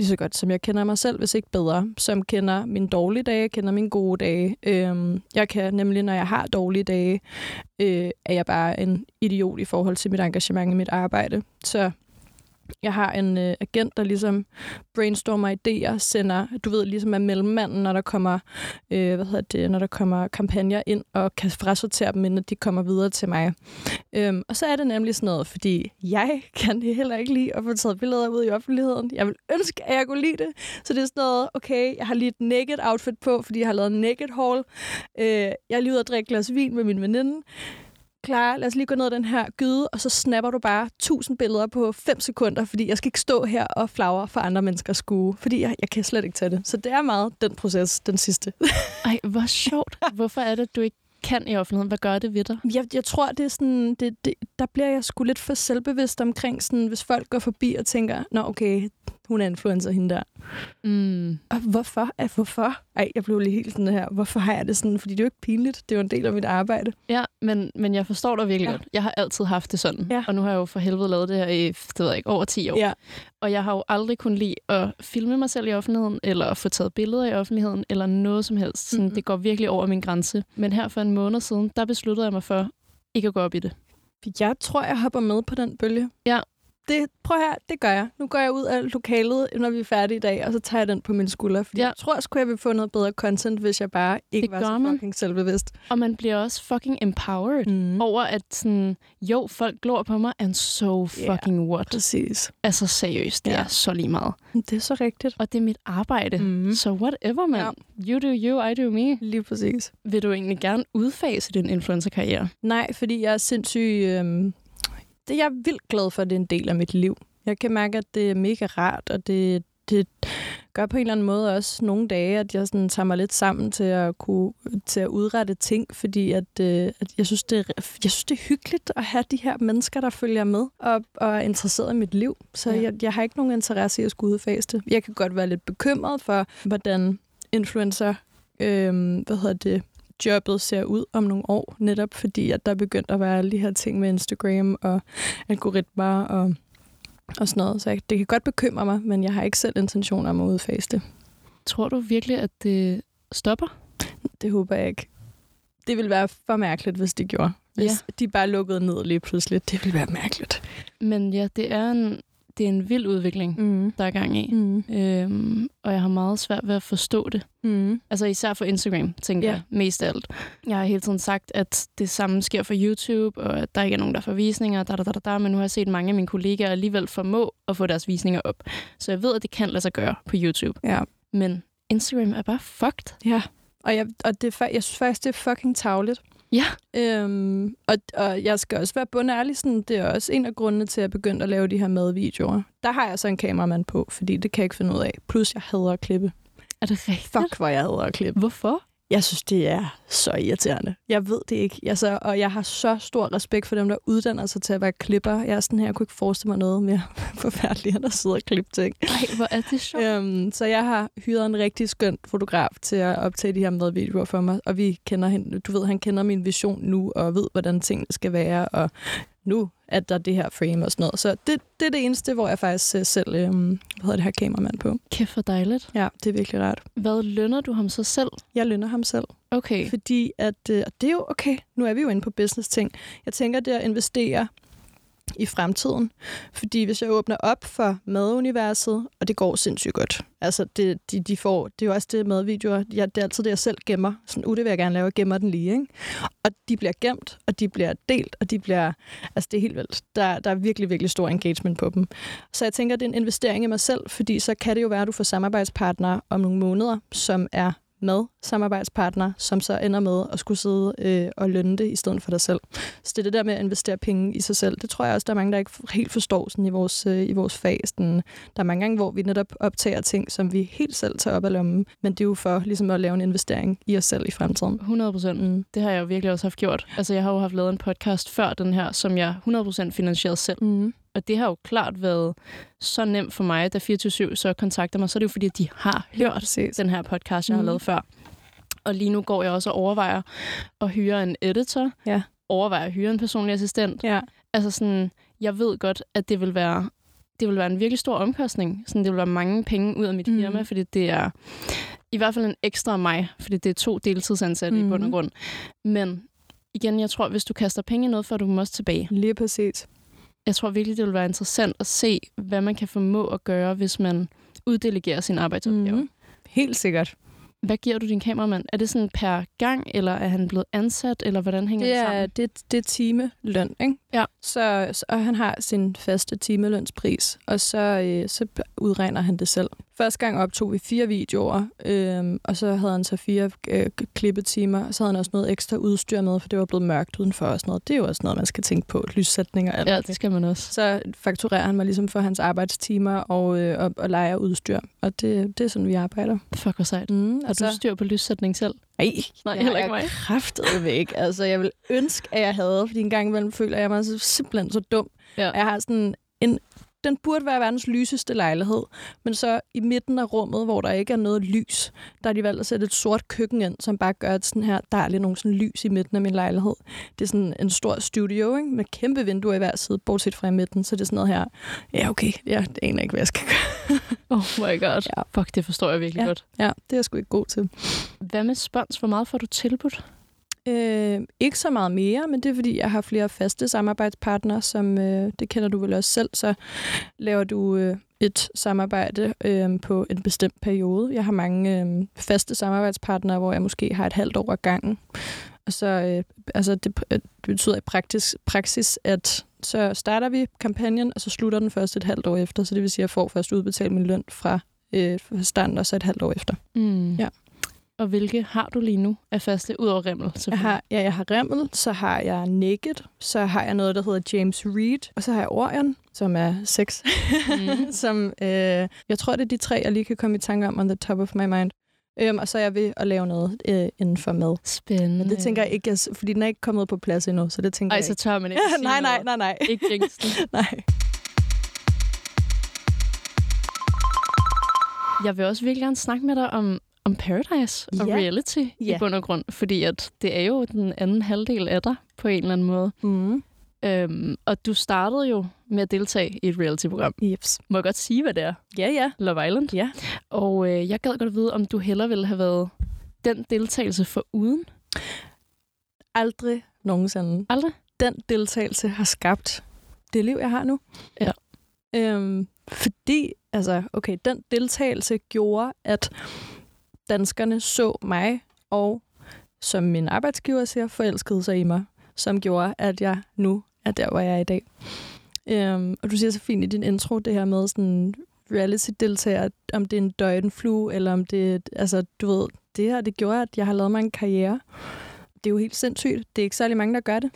lige så godt, som jeg kender mig selv, hvis ikke bedre. Som kender mine dårlige dage, kender mine gode dage. Øhm, jeg kan nemlig, når jeg har dårlige dage, øh, er jeg bare en idiot i forhold til mit engagement i mit arbejde. Så jeg har en øh, agent, der ligesom brainstormer idéer, sender, du ved, ligesom er mellemmanden, når der kommer, øh, hvad hedder det, når der kommer kampagner ind, og kan frasortere dem, inden de kommer videre til mig. Øhm, og så er det nemlig sådan noget, fordi jeg (laughs) kan det heller ikke lide at få taget billeder ud i offentligheden. Jeg vil ønske, at jeg kunne lide det. Så det er sådan noget, okay, jeg har lige et naked outfit på, fordi jeg har lavet en naked haul. Øh, jeg er lige ude og drikke glas vin med min veninde. Clara, lad os lige gå ned ad den her gyde, og så snapper du bare 1000 billeder på 5 sekunder, fordi jeg skal ikke stå her og flagre for andre menneskers skue, fordi jeg, jeg kan slet ikke tage det. Så det er meget den proces, den sidste. (laughs) Ej, hvor sjovt. Hvorfor er det, du ikke kan i offentligheden? Hvad gør det ved dig? Jeg, jeg tror, det er sådan, det, det, der bliver jeg sgu lidt for selvbevidst omkring, sådan, hvis folk går forbi og tænker, nå okay, hun er influencer, hende der. Mm. Og hvorfor? Ej, hvorfor? Ej, jeg blev lige helt sådan her. Hvorfor har jeg det sådan? Fordi det er jo ikke pinligt. Det er jo en del af mit arbejde. Ja, men, men jeg forstår dig virkelig Ja. ja. godt. Jeg har altid haft det sådan. Ja. Og nu har jeg jo for helvede lavet det her i, det ved jeg ikke, over 10 år. Ja. Og jeg har jo aldrig kun lide at filme mig selv i offentligheden, eller at få taget billeder i offentligheden, eller noget som helst. Sådan, Mhm. Det går virkelig over min grænse. Men her for en måned siden, der besluttede jeg mig for ikke at gå op i det. Jeg tror, jeg hopper med på den bølge. Ja. Det, prøv her, det gør jeg. Nu går jeg ud af lokalet, når vi er færdige i dag, og så tager jeg den på mine skuldre. Fordi Ja. ja. jeg tror sgu, jeg vil få noget bedre content, hvis jeg bare ikke Det var så man. fucking selvbevidst. Og man bliver også fucking empowered Mm. over, at sådan, jo, folk glor på mig, and so Ja. fucking what? Præcis. Altså seriøst, det Ja. er så lige meget. Det er så rigtigt. Og det er mit arbejde. Mm. Så whatever, man. You do you, I do me. Lige præcis. Vil du egentlig gerne udfase din influencer-karriere? Nej, fordi jeg er sindssygt... Øhm, det jeg er vildt glad for, at det er en del af mit liv. Jeg kan mærke, at det er mega rart, og det, det gør på en eller anden måde også nogle dage, at jeg sådan tager mig lidt sammen til at kunne til at udrette ting, fordi at, øh, at jeg, synes, det er, jeg synes, det er hyggeligt at have de her mennesker, der følger med og, og er interesseret i mit liv. Så Ja. jeg, jeg har ikke nogen interesse i at skulle udfase det. Jeg kan godt være lidt bekymret for, hvordan influencer, øh, hvad hedder det, jobbet ser ud om nogle år, netop fordi, at der er begyndt at være alle de her ting med Instagram og algoritmer og, og sådan noget. Så jeg, det kan godt bekymre mig, men jeg har ikke selv intention om at udfase det. Tror du virkelig, at det stopper? Det håber jeg ikke. Det ville være for mærkeligt, hvis de gjorde. Hvis Ja. de bare lukkede ned lige pludselig. Det ville være mærkeligt. Men ja, det er en, det er en vild udvikling, Mm. der er gang i. Mm. Øhm, og jeg har meget svært ved at forstå det. Mm. Altså især for Instagram, tænker Ja. jeg mest af alt. Jeg har hele tiden sagt, at det samme sker for YouTube, og at der ikke er nogen, der får visninger, da, da, da, da, men nu har jeg set mange af mine kollegaer alligevel formå at få deres visninger op. Så jeg ved, at det kan lade sig gøre på YouTube. Ja. Men Instagram er bare fucked. Ja. Og, jeg, og det, jeg synes faktisk, det er fucking tavligt. Ja. Øhm, og, og jeg skal også være bundærlig, sådan, det er også en af grundene til, at jeg begyndte at lave de her madvideoer. Der har jeg så en kameramand på, fordi det kan jeg ikke finde ud af. Plus, jeg hader at klippe. Er det rigtigt? Fuck, hvor jeg hader at klippe. Hvorfor? Jeg synes, det er så irriterende. Jeg ved det ikke. Altså, og jeg har så stor respekt for dem, der uddanner sig til at være klipper. Jeg er sådan her, jeg kunne ikke forestille mig noget mere (laughs) forfærdeligt, end at sidde og klippe ting. Ej, hvor er det sjovt. Øhm, så jeg har hyret en rigtig skøn fotograf til at optage de her madvideoer for mig, og vi kender hende. Du ved, han kender min vision nu, og ved, hvordan tingene skal være, og nu er der det her frame og sådan noget. Så det, det er det eneste, hvor jeg faktisk øh, selv øhm, hvad hedder det her kameramand på. Kæft for dejligt. Ja, det er virkelig rart. Hvad lønner du ham så selv? Jeg lønner ham selv. Okay. Fordi at, øh, det er jo okay, nu er vi jo inde på business ting. Jeg tænker, det er at investere i fremtiden. Fordi hvis jeg åbner op for maduniverset, og det går sindssygt godt. Altså, det, de, de får, det er jo også det madvideoer, jeg, det er altid det, jeg selv gemmer. Sådan, uh, det vil jeg gerne lave, jeg gemmer den lige, ikke? Og de bliver gemt, og de bliver delt, og de bliver, altså det er helt vildt. Der, der er virkelig, virkelig stor engagement på dem. Så jeg tænker, det er en investering i mig selv, fordi så kan det jo være, at du får samarbejdspartnere om nogle måneder, som er med samarbejdspartner, som så ender med at skulle sidde øh, og lønne det i stedet for dig selv. Så det er det der med at investere penge i sig selv. Det tror jeg også, der er mange, der ikke helt forstår sådan i, vores, øh, i vores fag. Sådan, der er mange gange, hvor vi netop optager ting, som vi helt selv tager op af lommen, men det er jo for ligesom at lave en investering i os selv i fremtiden. 100 procent. Mm. Det har jeg jo virkelig også haft gjort. Altså, jeg har jo haft lavet en podcast før den her, som jeg 100 procent finansieret selv. Mm. Og det har jo klart været så nemt for mig, da 24 så kontakter mig, så er det jo fordi, at de har hørt Præcis. den her podcast, jeg har Mhm. lavet før. Og lige nu går jeg også og overvejer at hyre en editor. Ja. Overvejer at hyre en personlig assistent. Ja. Altså sådan, jeg ved godt, at det vil være det vil være en virkelig stor omkostning. Sådan, det vil være mange penge ud af mit Mm. firma, fordi det er i hvert fald en ekstra af mig, fordi det er to deltidsansatte mm. i bund og Mhm. grund. Men igen, jeg tror, hvis du kaster penge i noget, får du dem også tilbage. Lige præcis. Jeg tror virkelig, det vil være interessant at se, hvad man kan formå at gøre, hvis man uddelegerer sin arbejdsopgave. Mm. Helt sikkert. Hvad giver du din kameramand? Er det sådan per gang, eller er han blevet ansat, eller hvordan hænger det, Det sammen? det, det er timeløn, ikke? Ja. Så, så, og han har sin faste timelønspris, og så, øh, så udregner han det selv. Første gang optog vi fire videoer, øh, og så havde han så fire øh, klippetimer, og så havde han også noget ekstra udstyr med, for det var blevet mørkt udenfor og sådan noget. Det er jo også noget, man skal tænke på, lyssætning og alt. Ja, det skal man også. Så fakturerer han mig ligesom for hans arbejdstimer og, øh, og, og leger udstyr, og det, det er sådan, vi arbejder. Fuck, hvor sejt. Mm, Har du styr på lyssætning selv? Nej, Nej, jeg heller ikke mig. kraftedeme ikke. Altså, jeg vil ønske, at jeg havde, fordi en gang imellem føler jeg mig så simpelthen så dum. Ja. Jeg har sådan en... Den burde være verdens lyseste lejlighed, men så i midten af rummet, hvor der ikke er noget lys, der har de valgt at sætte et sort køkken ind, som bare gør, at sådan her, der er lige nogle sådan lys i midten af min lejlighed. Det er sådan en stor studio, ikke? med kæmpe vinduer i hver side, bortset fra i midten, så det er sådan noget her. Ja, okay, ja, det aner ikke, hvad jeg skal gøre. (laughs) Oh my god. Ja. Fuck, det forstår jeg virkelig Ja. godt. Ja, det er jeg sgu ikke god til. Hvad med spons? Hvor meget får du tilbudt? Øh, ikke så meget mere, men det er fordi, jeg har flere faste samarbejdspartnere, som øh, det kender du vel også selv, så laver du øh, et samarbejde øh, på en bestemt periode. Jeg har mange øh, faste samarbejdspartnere, hvor jeg måske har et halvt år ad gangen. Og så, øh, altså det, det betyder i praktisk, praksis, at så starter vi kampagnen, og så slutter den først et halvt år efter. Så det vil sige, at jeg får først udbetalt min løn fra øh, starten, og så et halvt år efter. Mm. Ja. Og hvilke har du lige nu af faste, ud over Rimmel? Jeg har, ja, jeg har Rimmel, så har jeg Naked, så har jeg noget, der hedder James Reed, og så har jeg Orion, som er sex. Mhm. (laughs) som, øh, jeg tror, det er de tre, jeg lige kan komme i tanke om on the top of my mind. Øhm, og så er jeg ved at lave noget øh, inden for mad. Spændende. Men det tænker jeg ikke, jeg, fordi den er ikke kommet på plads endnu, så det tænker Ej, jeg så ikke. tør man ikke (laughs) nej, nej, nej, nej. Ikke jinx den. (laughs) nej. Jeg vil også virkelig gerne snakke med dig om, om Paradise og Ja. reality i Ja. bund og grund, fordi at det er jo den anden halvdel af dig på en eller anden måde. Mm. Øhm, og du startede jo med at deltage i et reality-program. Jeps. Må jeg godt sige, hvad det er? Ja, ja. Love Island. Ja. Og øh, jeg gad godt vide, om du hellere ville have været den deltagelse for uden. Aldrig nogensinde. Aldrig? Den deltagelse har skabt det liv, jeg har nu. Ja. Øhm, fordi, altså, okay, den deltagelse gjorde, at danskerne så mig, og som min arbejdsgiver siger, forelskede sig i mig, som gjorde, at jeg nu er der, hvor jeg er i dag. Øhm, og du siger så fint i din intro, det her med sådan reality-deltager, om det er en døgnflue, eller om det er, altså, du ved, det her, det gjorde, at jeg har lavet mig en karriere. Det er jo helt sindssygt. Det er ikke særlig mange, der gør det.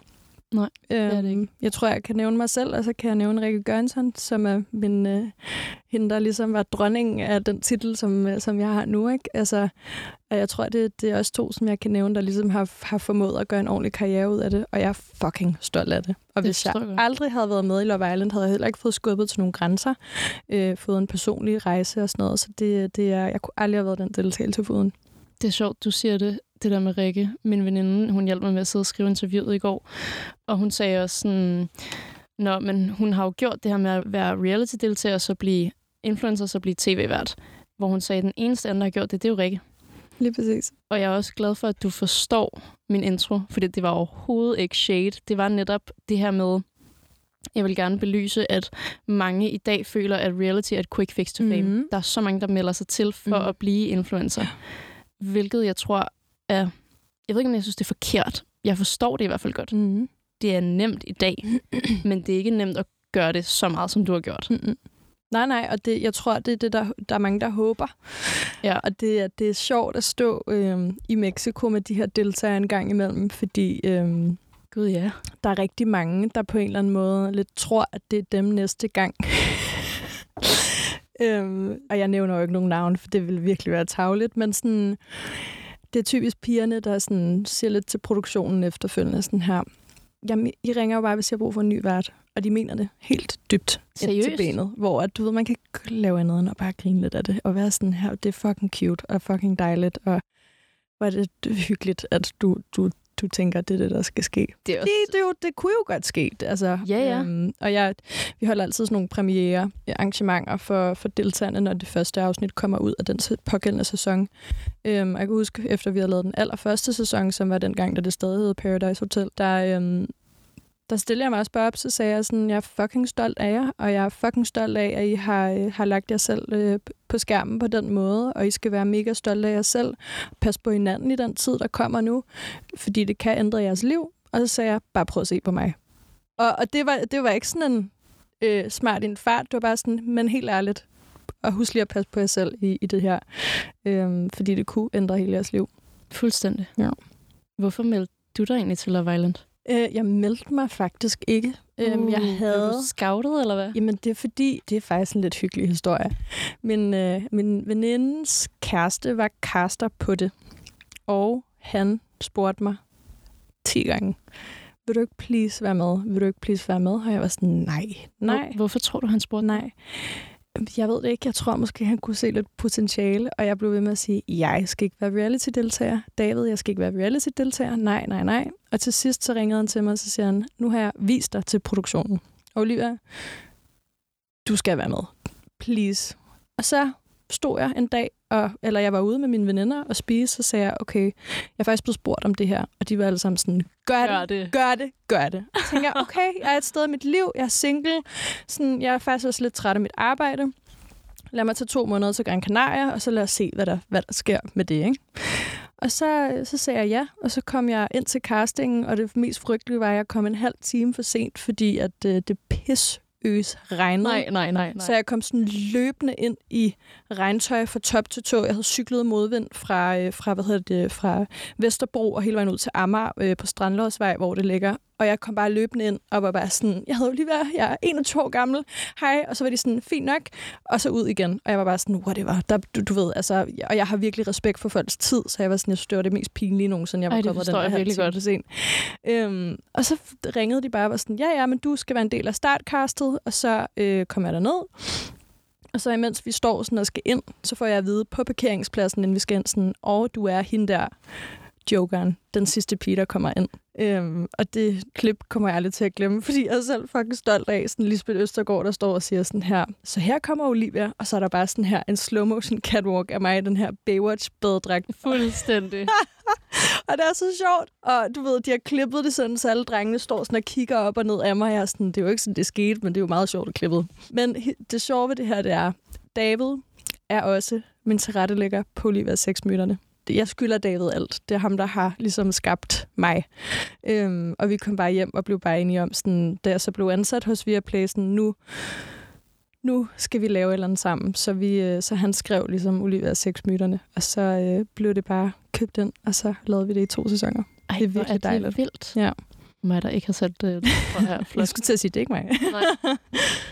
Nej, øhm, er det ikke. Jeg tror, jeg kan nævne mig selv, og så kan jeg nævne Rikke Gørnsson, som er min, øh, hende, der ligesom var dronningen af den titel, som, øh, som jeg har nu. Ikke? Altså, og jeg tror, det, det er også to, som jeg kan nævne, der ligesom har, har formået at gøre en ordentlig karriere ud af det, og jeg er fucking stolt af det. Og Det hvis jeg godt. aldrig havde været med i Love Island, havde jeg heller ikke fået skubbet til nogle grænser, øh, fået en personlig rejse og sådan noget, så det, det er, jeg kunne aldrig have været den deltagelse foruden. Det er sjovt, du siger det, det der med Rikke. Min veninde, hun hjalp mig med at sidde og skrive interviewet i går. Og hun sagde også sådan, Nå, men hun har jo gjort det her med at være reality-deltager, så blive influencer, så blive tv-vært. Hvor hun sagde, at den eneste anden, der har gjort det, det er jo Rikke. Lige præcis. Og jeg er også glad for, at du forstår min intro, fordi det var overhovedet ikke shade. Det var netop det her med, jeg vil gerne belyse, at mange i dag føler, at reality er et quick fix to fame. Mhm. Der er så mange, der melder sig til for Mhm. at blive influencer. Hvilket jeg tror er... Jeg ved ikke, om jeg synes, det er forkert. Jeg forstår det i hvert fald godt. Mm-hmm. Det er nemt i dag, (clears throat) men det er ikke nemt at gøre det så meget, som du har gjort. Mm-mm. Nej, nej, og det, jeg tror, det er det, der, der er mange, der håber. Ja. Og det, er- det er sjovt at stå øhm, i Mexico med de her deltagere en gang imellem, fordi øhm, Gud ja. der er rigtig mange, der på en eller anden måde lidt tror, at det er dem næste gang. (laughs) øhm, og jeg nævner jo ikke nogen navn, for det vil virkelig være tavligt, men sådan, det er typisk pigerne, der sådan siger lidt til produktionen efterfølgende sådan her. Jamen, I ringer jo bare, hvis jeg har brug for en ny vært. Og de mener det helt dybt ind til Seriøst? benet. Hvor at, du ved, man kan ikke lave andet end at bare grine lidt af det. Og være sådan her, det er fucking cute og fucking dejligt. Og hvor er det hyggeligt, at du, du du tænker, det er det, der skal ske. Det, er også... Det, det, jo, det kunne jo godt ske. Altså, Ja, ja. Øhm, og jeg, vi holder altid sådan nogle premiere arrangementer for, for deltagerne, når det første afsnit kommer ud af den pågældende sæson. Øhm, jeg kan huske, efter vi havde lavet den allerførste sæson, som var den gang, da det stadig hed Paradise Hotel, der, øhm, der stillede jeg mig også bare op, så sagde jeg sådan, jeg er fucking stolt af jer, og jeg er fucking stolt af, at I har, øh, har lagt jer selv øh, på skærmen på den måde, og I skal være mega stolte af jer selv. Pas på hinanden i den tid, der kommer nu, fordi det kan ændre jeres liv. Og så sagde jeg, bare prøv at se på mig. Og, og det, var, det var ikke sådan en øh, smart en fart, det var bare sådan, men helt ærligt, og husk lige at passe på jer selv i, i det her, øhm, fordi det kunne ændre hele jeres liv. Fuldstændig. Ja. Hvorfor meldte du dig egentlig til Love Island? Øh, jeg meldte mig faktisk ikke. Øhm, jeg Uh, havde... Er du scoutet, eller hvad? Jamen, det er fordi, det er faktisk en lidt hyggelig historie. Min, øh, min venindens kæreste var caster på det, og han spurgte mig 10 gange, vil du ikke please være med? Vil du ikke please være med? Og jeg var sådan, nej, nej, Hvor, hvorfor tror du, han spurgte? nej. Jeg ved det ikke. Jeg tror måske, han kunne se lidt potentiale, og jeg blev ved med at sige, jeg skal ikke være reality-deltager. David, jeg skal ikke være reality-deltager. Nej, nej, nej. Og til sidst så ringede han til mig, og så siger han, nu har jeg vist dig til produktionen. Olivia, du skal være med. Please. Og så stod jeg en dag, og, eller jeg var ude med mine veninder og spise, så sagde jeg, okay, jeg er faktisk blevet spurgt om det her, og de var alle sammen sådan, gør det, Gør det. gør det, gør det. Så tænker jeg, okay, jeg er et sted i mit liv, jeg er single, sådan, jeg er faktisk også lidt træt af mit arbejde. Lad mig tage to måneder til Gran Canaria, og så lad os se, hvad der, hvad der sker med det. Ikke? Og så, så sagde jeg ja, og så kom jeg ind til castingen, og det mest frygtelige var, at jeg kom en halv time for sent, fordi at øh, det pis øs regnede. Nej, nej, nej, nej. Så jeg kom sådan løbende ind i regntøj fra top til tå. Jeg havde cyklet modvind fra, øh, fra, hvad hedder det, fra Vesterbro og hele vejen ud til Amager øh, på Strandlåsvej, hvor det ligger. Og jeg kom bare løbende ind og var bare sådan, jeg havde lige været, jeg er 21 år gammel, hej, og så var de sådan, fint nok, og så ud igen. Og jeg var bare sådan, whatever, der, du, du ved, altså, og jeg har virkelig respekt for folks tid, så jeg var sådan, jeg synes, det var det mest pinlige nogensinde, jeg var Ej, kommet den der jeg virkelig godt. sent. Øhm, og så ringede de bare og var sådan, ja, ja, men du skal være en del af startcastet, og så øh, kom jeg derned. Og så imens vi står sådan og skal ind, så får jeg at vide på parkeringspladsen, inden vi skal ind, sådan, og du er hende der, jokeren, den sidste pige, der kommer ind. Øhm, og det klip kommer jeg aldrig til at glemme, fordi jeg er selv fucking stolt af sådan Lisbeth Østergaard, der står og siger sådan her, så her kommer Olivia, og så er der bare sådan her en slow motion catwalk af mig i den her Baywatch badedragt. Fuldstændig. (laughs) Og det er så sjovt. Og du ved, de har klippet det sådan, så alle drengene står sådan og kigger op og ned af mig. Jeg er sådan, det er jo ikke sådan, det skete, men det er jo meget sjovt at klippet. Men det sjove ved det her, det er, David er også min tilrettelægger på Olivia 6 myterne. Jeg skylder David alt. Det er ham, der har ligesom skabt mig. Øhm, og vi kom bare hjem og blev bare enige om, sådan, da jeg så blev ansat hos Viaplay, sådan, nu, nu skal vi lave et eller andet sammen. Så, vi, øh, så han skrev ligesom Olivia 6 myterne, og så øh, blev det bare købt ind, og så lavede vi det i to sæsoner. Ej, Det er virkelig dejligt. vildt. Ja. Mig, der ikke har sat det på her. Jeg Flot. skulle til at sige, det er ikke mig. Nej.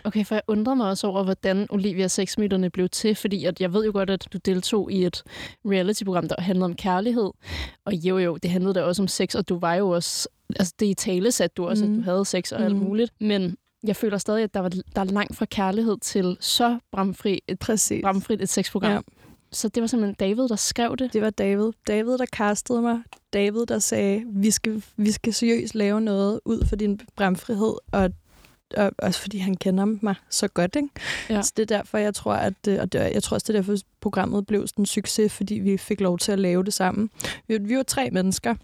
Okay, for jeg undrer mig også over, hvordan Olivia Sexmyterne blev til, fordi at jeg ved jo godt, at du deltog i et reality-program, der handlede om kærlighed. Og jo, jo, det handlede da også om sex, og du var jo også... Altså, det i tale satte du også, mm. Mm. at du havde sex og alt Mm. muligt. Men jeg føler stadig, at der, var, der er langt fra kærlighed til så bramfri et, Præcis. bramfrit et sexprogram. Ja. Så det var simpelthen David, der skrev det. Det var David. David, der castede mig. David, der sagde, vi skal, vi skal seriøst lave noget ud for din bramfrihed, og, og også fordi han kender mig så godt. Ikke? Ja. Så det er derfor, jeg tror, at øh, og det, jeg tror også, det er derfor, programmet blev sådan en succes, fordi vi fik lov til at lave det sammen. Vi, vi var tre mennesker.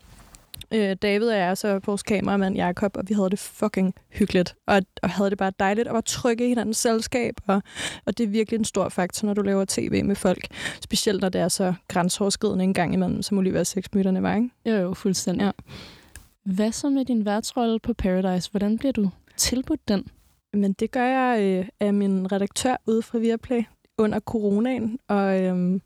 Øh, David og jeg, så vores kameramand Jakob, og vi havde det fucking hyggeligt, og, og havde det bare dejligt, og var trygge i hinandens selskab, og, og det er virkelig en stor faktor, når du laver tv med folk, specielt når det er så grænseoverskridende en gang imellem, som Olivia Sexmyterne var, ikke? Jo, jo, fuldstændig. Ja. Hvad så med din værtsrolle på Paradise? Hvordan bliver du tilbudt den? Men det gør jeg øh, af min redaktør ude fra Viaplay under coronaen, og øhm,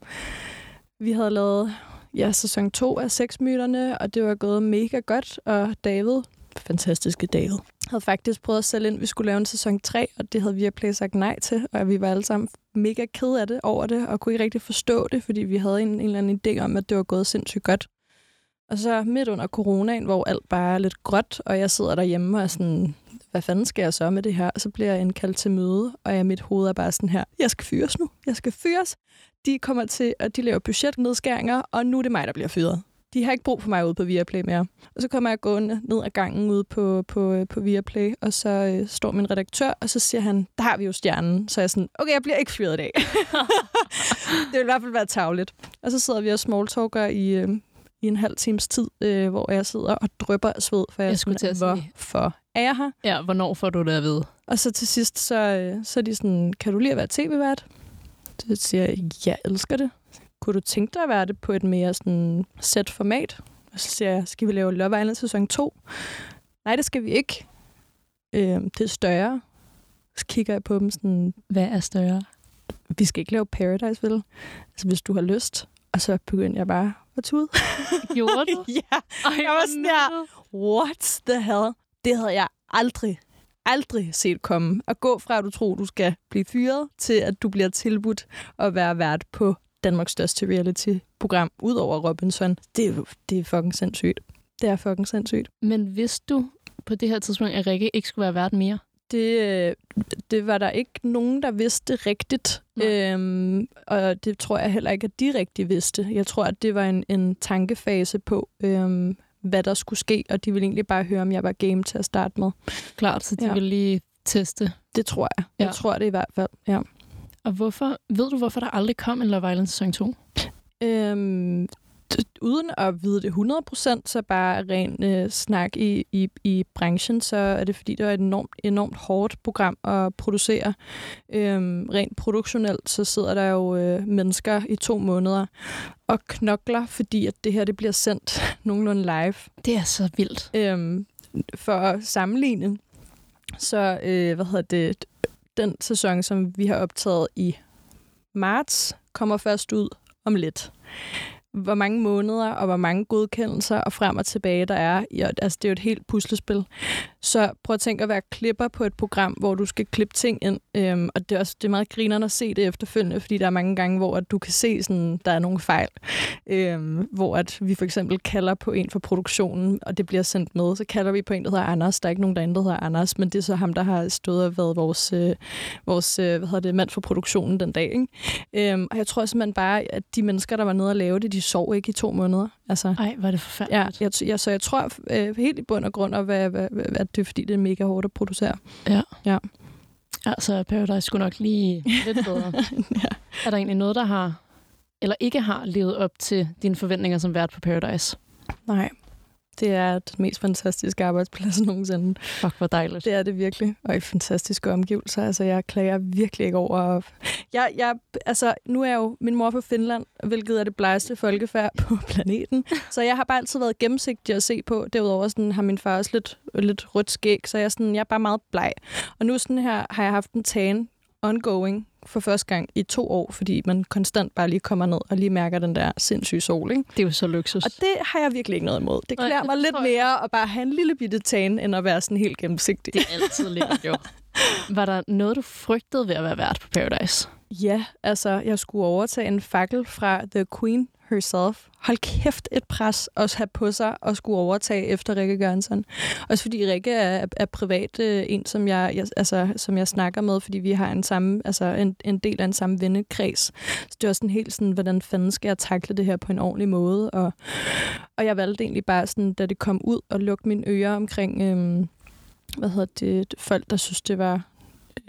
vi havde lavet ja, sæson 2 af Sexmyterne, og det var gået mega godt, og David, fantastiske David, havde faktisk prøvet at sælge ind, vi skulle lave en sæson 3, og det havde Viaplay sagt nej til, og vi var alle sammen mega ked af det over det, og kunne ikke rigtig forstå det, fordi vi havde en, en eller anden idé om, at det var gået sindssygt godt. Og så midt under coronaen, hvor alt bare er lidt gråt, og jeg sidder derhjemme og er sådan, hvad fanden skal jeg så med det her? Og så bliver jeg indkaldt til møde, og jeg, mit hoved er bare sådan her, jeg skal fyres nu, jeg skal fyres. De kommer til, at de laver budgetnedskæringer, og nu er det mig, der bliver fyret. de har ikke brug for mig ude på Viaplay mere. Og så kommer jeg gående ned ad gangen ude på, på, på Viaplay, og så øh, står min redaktør, og så siger han, der har vi jo stjernen. Så er jeg sådan, okay, jeg bliver ikke fyret i dag. (laughs) det vil i hvert fald være tavligt. Og så sidder vi og smalltalker i, øh, i en halv times tid, øh, hvor jeg sidder og drøber af sved, for jeg, Jeg skulle til at sige. hvorfor er jeg her? Ja, hvornår får du det at vide? Og så til sidst, så, øh, så er de sådan, kan du lige at være tv-vært? Så siger jeg, jeg elsker det. Kunne du tænke dig at være det på et mere sådan set format? Og så siger jeg, skal vi lave Love Island sæson 2? Nej, det skal vi ikke. Øh, det er større. Så kigger jeg på dem sådan, Hvad er større? vi skal ikke lave Paradise, vel? Altså, hvis du har lyst. Og så begyndte jeg bare at tude. (laughs) Gjorde du? (laughs) ja, Ej, Jeg var sådan her, what the hell? Det havde jeg aldrig, aldrig set komme. At gå fra, at du tror, du skal blive fyret, til at du bliver tilbudt at være vært på Danmarks største reality-program, ud over Robinson. Det er, det er fucking sindssygt. Det er fucking sindssygt. Men vidste du på det her tidspunkt, at Rikke ikke skulle være vært mere? Det, øh, det var der ikke nogen, der vidste rigtigt. Nej. Øhm, og det tror jeg heller ikke, at de rigtig vidste. Jeg tror, at det var en, en tankefase på, øhm, hvad der skulle ske, og de ville egentlig bare høre, om jeg var game til at starte med. Klart, så de Ja. ville lige teste. Det tror jeg. Jeg Ja. tror det i hvert fald, ja. Og hvorfor, ved du, hvorfor der aldrig kom en Love Island sæson 2? Øhm, uden at vide det 100%, så bare ren øh, snak i, i, i branchen, så er det fordi, det var et enormt, enormt hårdt program at producere. Øhm, rent produktionelt, så sidder der jo øh, mennesker i to måneder og knokler, fordi at det her det bliver sendt (laughs) nogenlunde live. Det er så vildt. Øhm, for at sammenligne, så øh, hvad hedder det, den sæson, som vi har optaget i marts, kommer først ud om lidt. Hvor mange måneder og hvor mange godkendelser og frem og tilbage der er. Ja, altså, det er jo et helt puslespil. Så prøv at tænke at være klipper på et program, hvor du skal klippe ting ind. Øhm, og det er, også, det er meget grinerende at se det efterfølgende, fordi der er mange gange, hvor at du kan se, sådan, der er nogle fejl. Øhm, hvor at vi for eksempel kalder på en for produktionen, og det bliver sendt med. Så kalder vi på en, der hedder Anders. Der er ikke nogen derinde, der hedder Anders, men det er så ham, der har stået og været vores, øh, vores øh, hvad hedder det, mand for produktionen den dag. Ikke? Øhm, og jeg tror simpelthen bare, at de mennesker, der var nede og lave det, de sov ikke i to måneder. Altså, Ej, var det Ja, forfærdeligt. jeg, jeg, så jeg tror øh, helt i bund og grund, at, hvad, hvad, hvad, at det er, fordi det er mega hårdt at producere. Ja, så Paradise skulle nok lige lidt bedre. (laughs) ja. Er der egentlig noget, der har, eller ikke har levet op til dine forventninger som vært på Paradise? Nej, det er den mest fantastiske arbejdsplads (laughs) nogensinde. Fuck, hvor dejligt. Det er det virkelig, og i fantastiske omgivelser. Altså, jeg klager virkelig ikke over... Jeg, jeg, altså, nu er jeg jo min mor fra Finland, hvilket er det blegeste folkefærd (laughs) på planeten. Så jeg har bare altid været gennemsigtig at se på. Derudover sådan, har min far også lidt, lidt rødt skæg, så jeg, sådan, jeg er bare meget bleg. Og nu sådan her, har jeg haft en tan ongoing for første gang i to år, fordi man konstant bare lige kommer ned og lige mærker den der sindssyge sol. Ikke? Det er jo så luksus. Og det har jeg virkelig ikke noget imod. Det Nej, klæder det mig lidt mere at bare have en lille bitte tan, end at være sådan helt gennemsigtig. Det er altid lidt, (laughs) jo. Var der noget, du frygtede ved at være vært på Paradise? Ja, altså, jeg skulle overtage en fakkel fra The Queen herself. Hold kæft et pres at have på sig og skulle overtage efter Rikke Gørnsson. Også fordi Rikke er, er privat øh, en, som jeg, jeg, altså, som jeg snakker med, fordi vi har en, samme, altså, en, en del af en samme vennekreds. Så det var sådan helt sådan, hvordan fanden skal jeg takle det her på en ordentlig måde? Og, og jeg valgte egentlig bare sådan, da det kom ud, at lukke mine ører omkring, øhm, hvad hedder det, folk, der synes, det var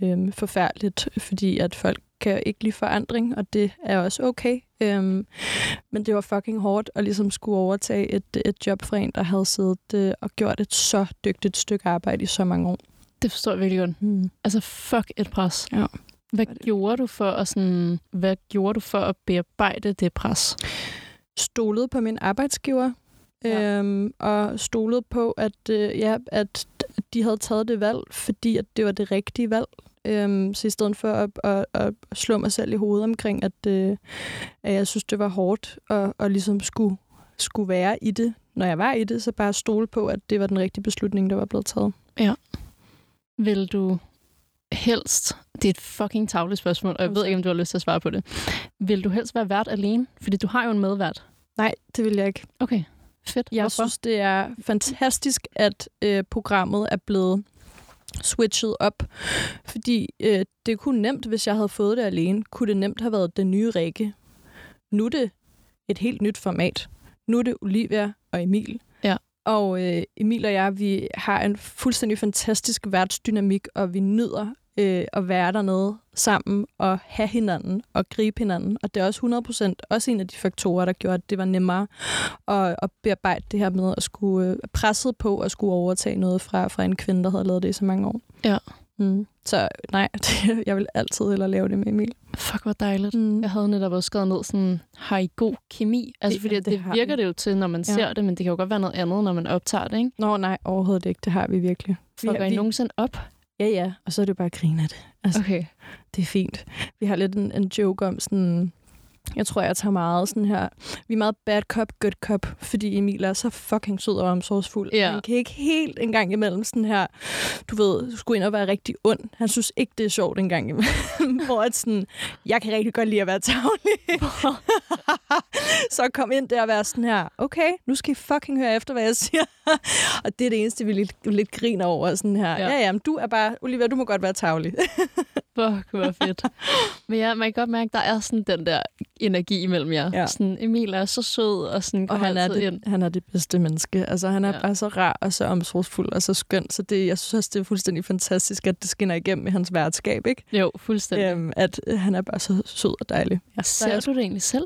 øhm, forfærdeligt, fordi at folk kan ikke lide forandring, og det er også okay. Øhm, men det var fucking hårdt at ligesom skulle overtage et, et job fra en, der havde siddet øh, og gjort et så dygtigt stykke arbejde i så mange år. Det forstår jeg virkelig godt. Mm. Altså, fuck et pres. Ja. Hvad det. gjorde du for at sådan, hvad gjorde du for at bearbejde det pres? Stolede på min arbejdsgiver, Ja. øhm, og stolede på, at, øh, ja, at de havde taget det valg, fordi at det var det rigtige valg. Øhm, så i stedet for at, at, at slå mig selv i hovedet omkring, at, øh, at jeg synes, det var hårdt at, at ligesom skulle, skulle være i det, når jeg var i det, så bare stole på, at det var den rigtige beslutning, der var blevet taget. Vil du helst, det er et fucking tavligt spørgsmål, og jeg ved ikke, om du har lyst til at svare på det. Vil du helst være vært alene? Fordi du har jo en medvært. Nej, det vil jeg ikke. Okay, fedt. Jeg Hvorfor? synes, det er fantastisk, at øh, programmet er blevet switchet op. Fordi øh, det kunne nemt, hvis jeg havde fået det alene, kunne det nemt have været den nye Rikke. Nu er det et helt nyt format. Nu er det Olivia og Emil. Ja. Og øh, Emil og jeg, vi har en fuldstændig fantastisk værtsdynamik, og vi nyder øh, at være dernede sammen og have hinanden og gribe hinanden. Og det er også 100% også en af de faktorer, der gjorde, at det var nemmere at, at bearbejde det her med at skulle øh, presset på at skulle overtage noget fra, fra en kvinde, der havde lavet det i så mange år. Ja. Mm. Så nej, (laughs) det, jeg vil altid hellere lave det med Emil. Fuck, hvor dejligt. Mm. Jeg havde netop også skrevet ned sådan, har I god kemi? Altså, Det- fordi det det, virker vi. det jo til, når man Ja. ser det, men det kan jo godt være noget andet, når man optager det, ikke? Nå nej, overhovedet ikke. Det har vi virkelig. Fucker I nogensinde op? Ja, ja. Og så er det bare at grine af det. Altså, Okay. det er fint. Vi har lidt en, en joke om sådan... Jeg tror, jeg tager meget sådan her... Vi er meget bad cop, good cop, fordi Emil er så fucking sød og omsorgsfuld. Ja. Han kan ikke helt en gang imellem sådan her... Du ved, du skulle ind og være rigtig ond. Han synes ikke, det er sjovt en gang imellem. (laughs) Hvor at sådan... Jeg kan rigtig godt lide at være tavlig. (laughs) så kom ind der og være sådan her... Okay, nu skal I fucking høre efter, hvad jeg siger. (laughs) og det er det eneste, vi lidt, lidt griner over. Sådan her. Ja. Ja, ja, men du er bare... Olivia, du må godt være tavlig. Fuck, hvor fedt. (laughs) Men ja, man kan godt mærke, at der er sådan den der energi imellem jer. Ja. Sådan, Emil er så sød, og sådan Og han er, det, ind. han er det bedste menneske. Altså, han er Ja. ja. bare så rar og så omsorgsfuld og så skøn. Så det, jeg synes også, det er fuldstændig fantastisk, at det skinner igennem i hans værtskab, ikke? Jo, fuldstændig. Øhm, at øh, han er bare så sød og dejlig. Ja, Ser du det egentlig selv?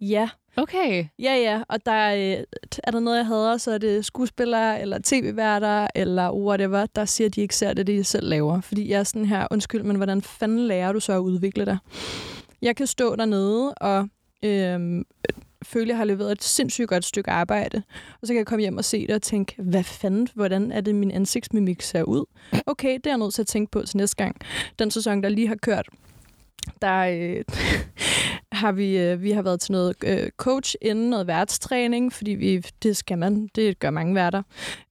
Ja, Okay. ja, ja. Og der øh, er, er der noget, jeg hader, så er det skuespillere eller tv-værter eller whatever, der siger, at de ikke ser det, de selv laver. Fordi jeg er sådan her, undskyld, men hvordan fanden lærer du så at udvikle dig? Jeg kan stå dernede og øhm, føle, at jeg har leveret et sindssygt godt stykke arbejde. Og så kan jeg komme hjem og se det og tænke, hvad fanden, hvordan er det, min ansigtsmimik ser ud? Okay, det er jeg nødt til at tænke på til næste gang. Den sæson, der lige har kørt, der øh, har vi, øh, vi har været til noget øh, coach inden noget værtstræning, fordi vi, det skal man, det gør mange værter.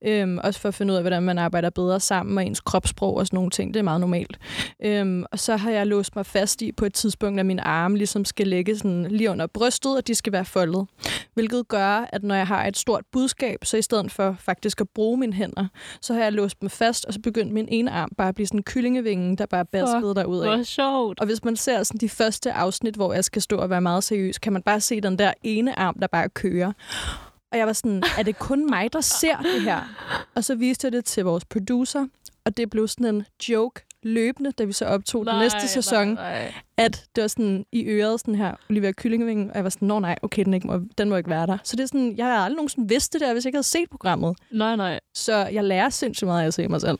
Øhm, også for at finde ud af, hvordan man arbejder bedre sammen og ens kropssprog og sådan nogle ting. Det er meget normalt. Øhm, og så har jeg låst mig fast i på et tidspunkt, at mine arme ligesom skal ligge sådan lige under brystet, og de skal være foldet. Hvilket gør, at når jeg har et stort budskab, så i stedet for faktisk at bruge mine hænder, så har jeg låst dem fast, og så begyndt min ene arm bare at blive sådan en kyllingevinge, der bare baskede derud af. Hvor sjovt. Og hvis man ser sådan de første afsnit, hvor jeg skal stå og være meget seriøs, kan man bare se den der ene arm, der bare kører. Og jeg var sådan, er det kun mig, der ser det her? Og så viste jeg det til vores producer, og det blev sådan en joke løbende, da vi så optog den næste sæson, Nej, nej. At det var sådan i øret sådan her, Olivia Kyllingevingen, og jeg var sådan, nå nej, okay, den, ikke må, den må ikke være der. Så det er sådan, jeg har aldrig nogensinde vidst det der, hvis jeg ikke havde set programmet. nej, nej. Så jeg lærer sindssygt meget af at se mig selv.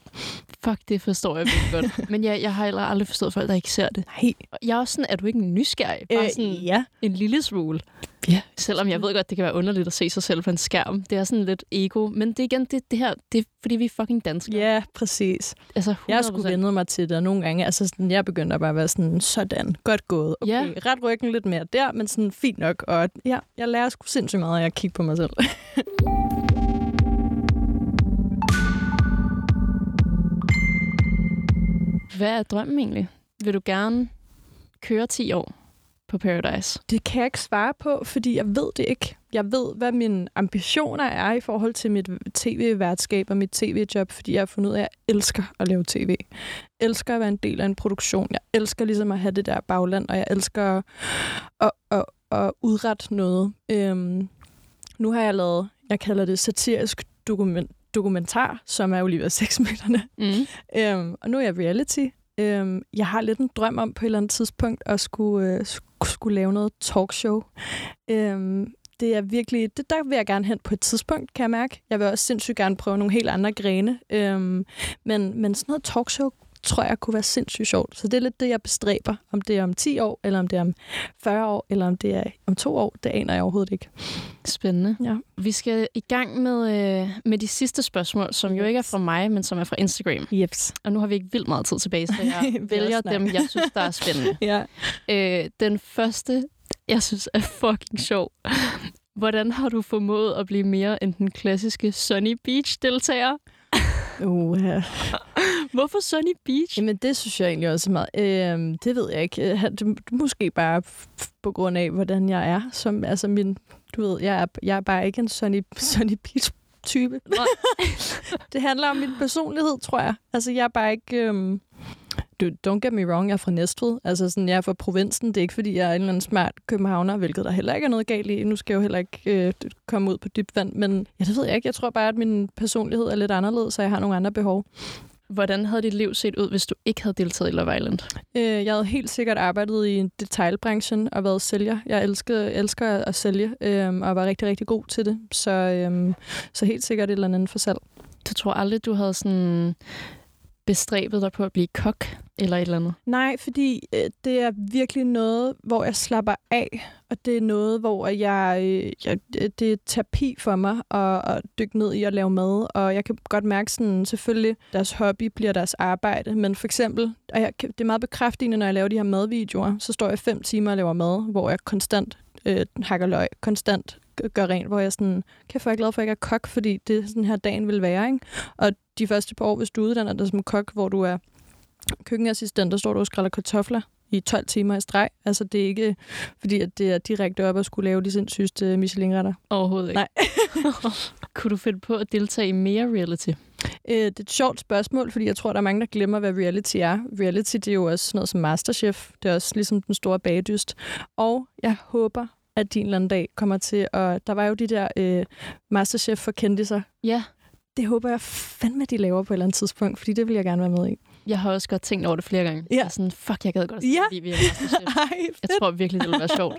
Fuck, det forstår jeg virkelig godt. (laughs) Men jeg, jeg har heller aldrig forstået folk, der ikke ser det. Nej. Jeg er også sådan, er du ikke nysgerrig? Bare sådan Øh, ja. en lille smule. Ja. Selvom jeg ved godt, det kan være underligt at se sig selv på en skærm. Det er sådan lidt ego. Men det er igen, det, det her, det er fordi, vi er fucking danskere. Ja, præcis. Altså 100%. Jeg har sgu vendet mig til det, og nogle gange, altså sådan, jeg begynder bare at være sådan, sådan, godt gået. Okay, Ja. ret ryggen lidt mere der, men sådan fint nok. Og ja, jeg lærer sgu sindssygt meget af at kigge på mig selv. (laughs) Hvad er drømmen egentlig? Vil du gerne køre 10 år på Paradise? Det kan jeg ikke svare på, fordi jeg ved det ikke. Jeg ved, hvad mine ambitioner er i forhold til mit tv-værtskab og mit tv-job, fordi jeg har fundet ud af, at jeg elsker at lave tv. Jeg elsker at være en del af en produktion. Jeg elsker ligesom at have det der bagland, og jeg elsker at, at, at, at udrette noget. Øhm, nu har jeg lavet, jeg kalder det satirisk dokument, dokumentar, som er Olivia 6 meterne. Mm. Øhm, og nu er jeg reality. Øhm, jeg har lidt en drøm om på et eller andet tidspunkt at skulle, øh, skulle, skulle lave noget talkshow. Øhm, det er virkelig, det, der vil jeg gerne hen på et tidspunkt, kan jeg mærke. Jeg vil også sindssygt gerne prøve nogle helt andre grene. Øhm, men, men sådan noget talkshow tror jeg kunne være sindssygt sjovt. Så det er lidt det, jeg bestræber. Om det er om 10 år, eller om det er om 40 år, eller om det er om to år, det aner jeg overhovedet ikke. Spændende. Ja. Vi skal i gang med, øh, med de sidste spørgsmål, som jo ikke er fra mig, men som er fra Instagram. Jeps. Og nu har vi ikke vildt meget tid tilbage, så jeg (laughs) vælger dem, jeg synes, der er spændende. (laughs) Ja. Øh, den første, jeg synes er fucking sjov. Hvordan har du formået at blive mere end den klassiske Sunny Beach-deltager? Uh. (laughs) Hvorfor Sunny Beach? Jamen, det synes jeg egentlig også meget. Øhm, det ved jeg ikke. Øh, Det måske bare på grund af, hvordan jeg er. Som, altså, min, du ved, jeg er, jeg er bare ikke en Sunny, (laughs) Sunny Beach-type. Nej. (laughs) det handler om min personlighed, tror jeg. Altså, jeg er bare ikke... Øhm, don't get me wrong, jeg er fra Næstved. Altså sådan, jeg er fra provinsen. Det er ikke, fordi jeg er en eller anden smart københavner, hvilket der heller ikke er noget galt i. Nu skal jeg jo heller ikke øh, komme ud på dybt vand. Men ja, det ved jeg ikke. Jeg tror bare, at min personlighed er lidt anderledes, så jeg har nogle andre behov. Hvordan havde dit liv set ud, hvis du ikke havde deltaget i Love Island? Øh, jeg havde helt sikkert arbejdet i detailbranchen og været sælger. Jeg elsker, elsker at sælge øh, og var rigtig, rigtig god til det. Så, øh, så helt sikkert et eller andet for salg. Du tror aldrig, du havde sådan bestræbet dig på at blive kok eller et eller andet? Nej, fordi øh, det er virkelig noget, hvor jeg slapper af, og det er noget, hvor jeg, øh, jeg øh, det er terapi for mig at, at dykke ned i at lave mad, og jeg kan godt mærke sådan, selvfølgelig, deres hobby bliver deres arbejde, men for eksempel, og jeg, det er meget bekræftende, når jeg laver de her madvideoer, så står jeg fem timer og laver mad, hvor jeg konstant øh, hakker løg, konstant gør rent, hvor jeg sådan, kan jeg glad for, at jeg er kok, fordi det er sådan her dagen vil være, ikke? Og de første par år, hvis du uddanner dig som kok, hvor du er køkkenassistent, der står du og skræller kartofler i 12 timer i streg. Altså, det er ikke, fordi at det er direkte op at skulle lave de sindssygste Michelin-retter. Overhovedet ikke. Nej. (laughs) Kunne du finde på at deltage i mere reality? Øh, det er et sjovt spørgsmål, fordi jeg tror, der er mange, der glemmer, hvad reality er. Reality, det er jo også noget som Masterchef. Det er også ligesom den store bagdyst. Og jeg håber, at din eller anden dag kommer til at... Der var jo de der øh, Masterchef for kendiser. Ja. Det håber jeg fandme, de laver på et eller andet tidspunkt, fordi det vil jeg gerne være med i. Jeg har også godt tænkt over det flere gange. Ja. Jeg er sådan, fuck, jeg gad godt at se Ja. det, vi Masterchef. Ej, Jeg tror virkelig, det ville være sjovt.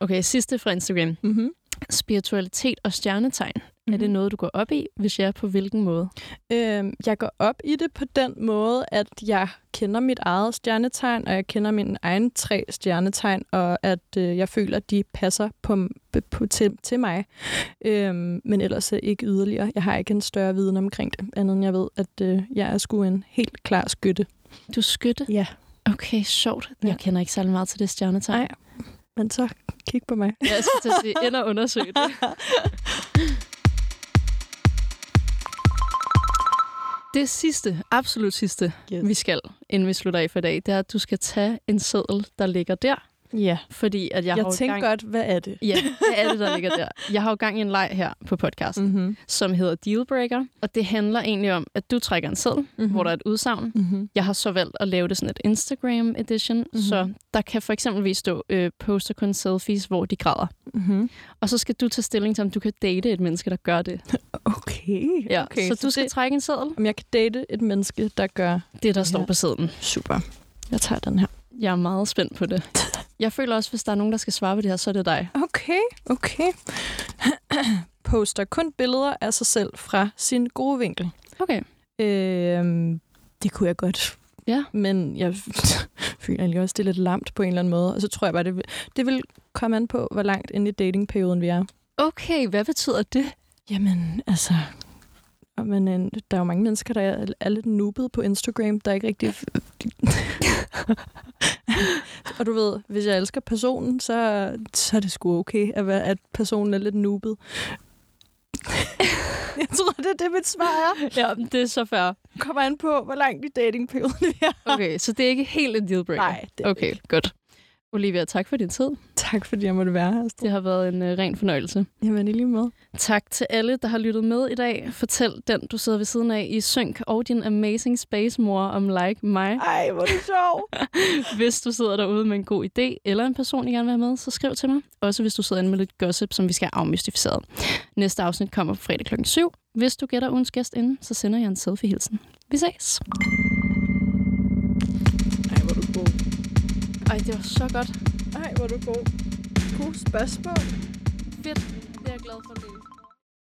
Okay, sidste fra Instagram. Mm-hmm. Spiritualitet og stjernetegn. Mm-hmm. Er det Mhm. noget, du går op i, hvis jeg på hvilken måde? Øhm, jeg går op i det på den måde, at jeg kender mit eget stjernetegn, og jeg kender min egen tre stjernetegn, og at øh, jeg føler, at de passer på, på, til, til mig. Øhm, men ellers er ikke yderligere. Jeg har ikke en større viden omkring det, andet end jeg ved, at øh, jeg er sgu en helt klar skytte. Du er skytte? Ja. Okay, sjovt. Ja. Jeg kender ikke særlig meget til det stjernetegn. Nej. Men så kig på mig. Ja, jeg skal til at sige, ind og undersøge det. (laughs) Det sidste, absolut sidste, Yes. vi skal, inden vi slutter af for i dag, det er, at du skal tage en seddel, der ligger der. Ja. Fordi at jeg, Jeg, har tænkte gang... godt, hvad er det? Ja, hvad er det, der ligger der? Jeg har jo gang i en leg her på podcasten, mm. Mm-hmm. som hedder Dealbreaker. Og det handler egentlig om, at du trækker en seddel, mm-hmm. hvor der er et udsagn. Mm-hmm. Jeg har så valgt at lave det sådan et Instagram edition, mm-hmm. så der kan for eksempel stå, øh, poster kun selfies, hvor de græder. Mm-hmm. Og så skal du tage stilling til, om du kan date et menneske, der gør det. (laughs) Okay. Ja, okay. så du skal det, trække en seddel. om jeg kan date et menneske, der gør Det, der står Ja. på sedlen. super. Jeg tager den her. Jeg er meget spændt på det. (laughs) Jeg føler også, hvis der er nogen, der skal svare på det her, så er det dig. Okay, okay. (clears throat) Poster kun billeder af sig selv fra sin gode vinkel. Okay. Øhm, det kunne jeg godt. Ja. Men jeg (laughs) føler egentlig også, det er lidt lamt på en eller anden måde. Og så tror jeg bare, det vil, det vil komme an på, hvor langt inde i datingperioden vi er. Okay, hvad betyder det? Jamen, altså... Men øh, der er jo mange mennesker, der er, er lidt noobet på Instagram, der er ikke rigtig... (laughs) og du ved, hvis jeg elsker personen, så, så er det sgu okay, at, være, at personen er lidt noobet. (laughs) jeg tror, det er det, mit svar er. Ja, det er så fair. Kommer an på, hvor langt i datingperioden vi er. Okay, så det er ikke helt en dealbreaker? Nej, det er Okay, godt. Olivia, tak for din tid. Tak, fordi jeg måtte være her. Astrid. Det har været en uh, ren fornøjelse. Jamen, i lige måde. Tak til alle, der har lyttet med i dag. Fortæl den, du sidder ved siden af i synk, og din amazing space mor om like mig. Ej, hvor er det sjov. (laughs) Hvis du sidder derude med en god idé, eller en person, I gerne vil have med, så skriv til mig. Også hvis du sidder inde med lidt gossip, som vi skal have afmystificeret. Næste afsnit kommer på fredag klokken 7. Hvis du gætter ugens gæst inden, så sender jeg en selfie-hilsen. Vi ses. Ej, det var så godt. Ej, hvor du god. God spørgsmål. Fedt. Det er jeg glad for, Lene.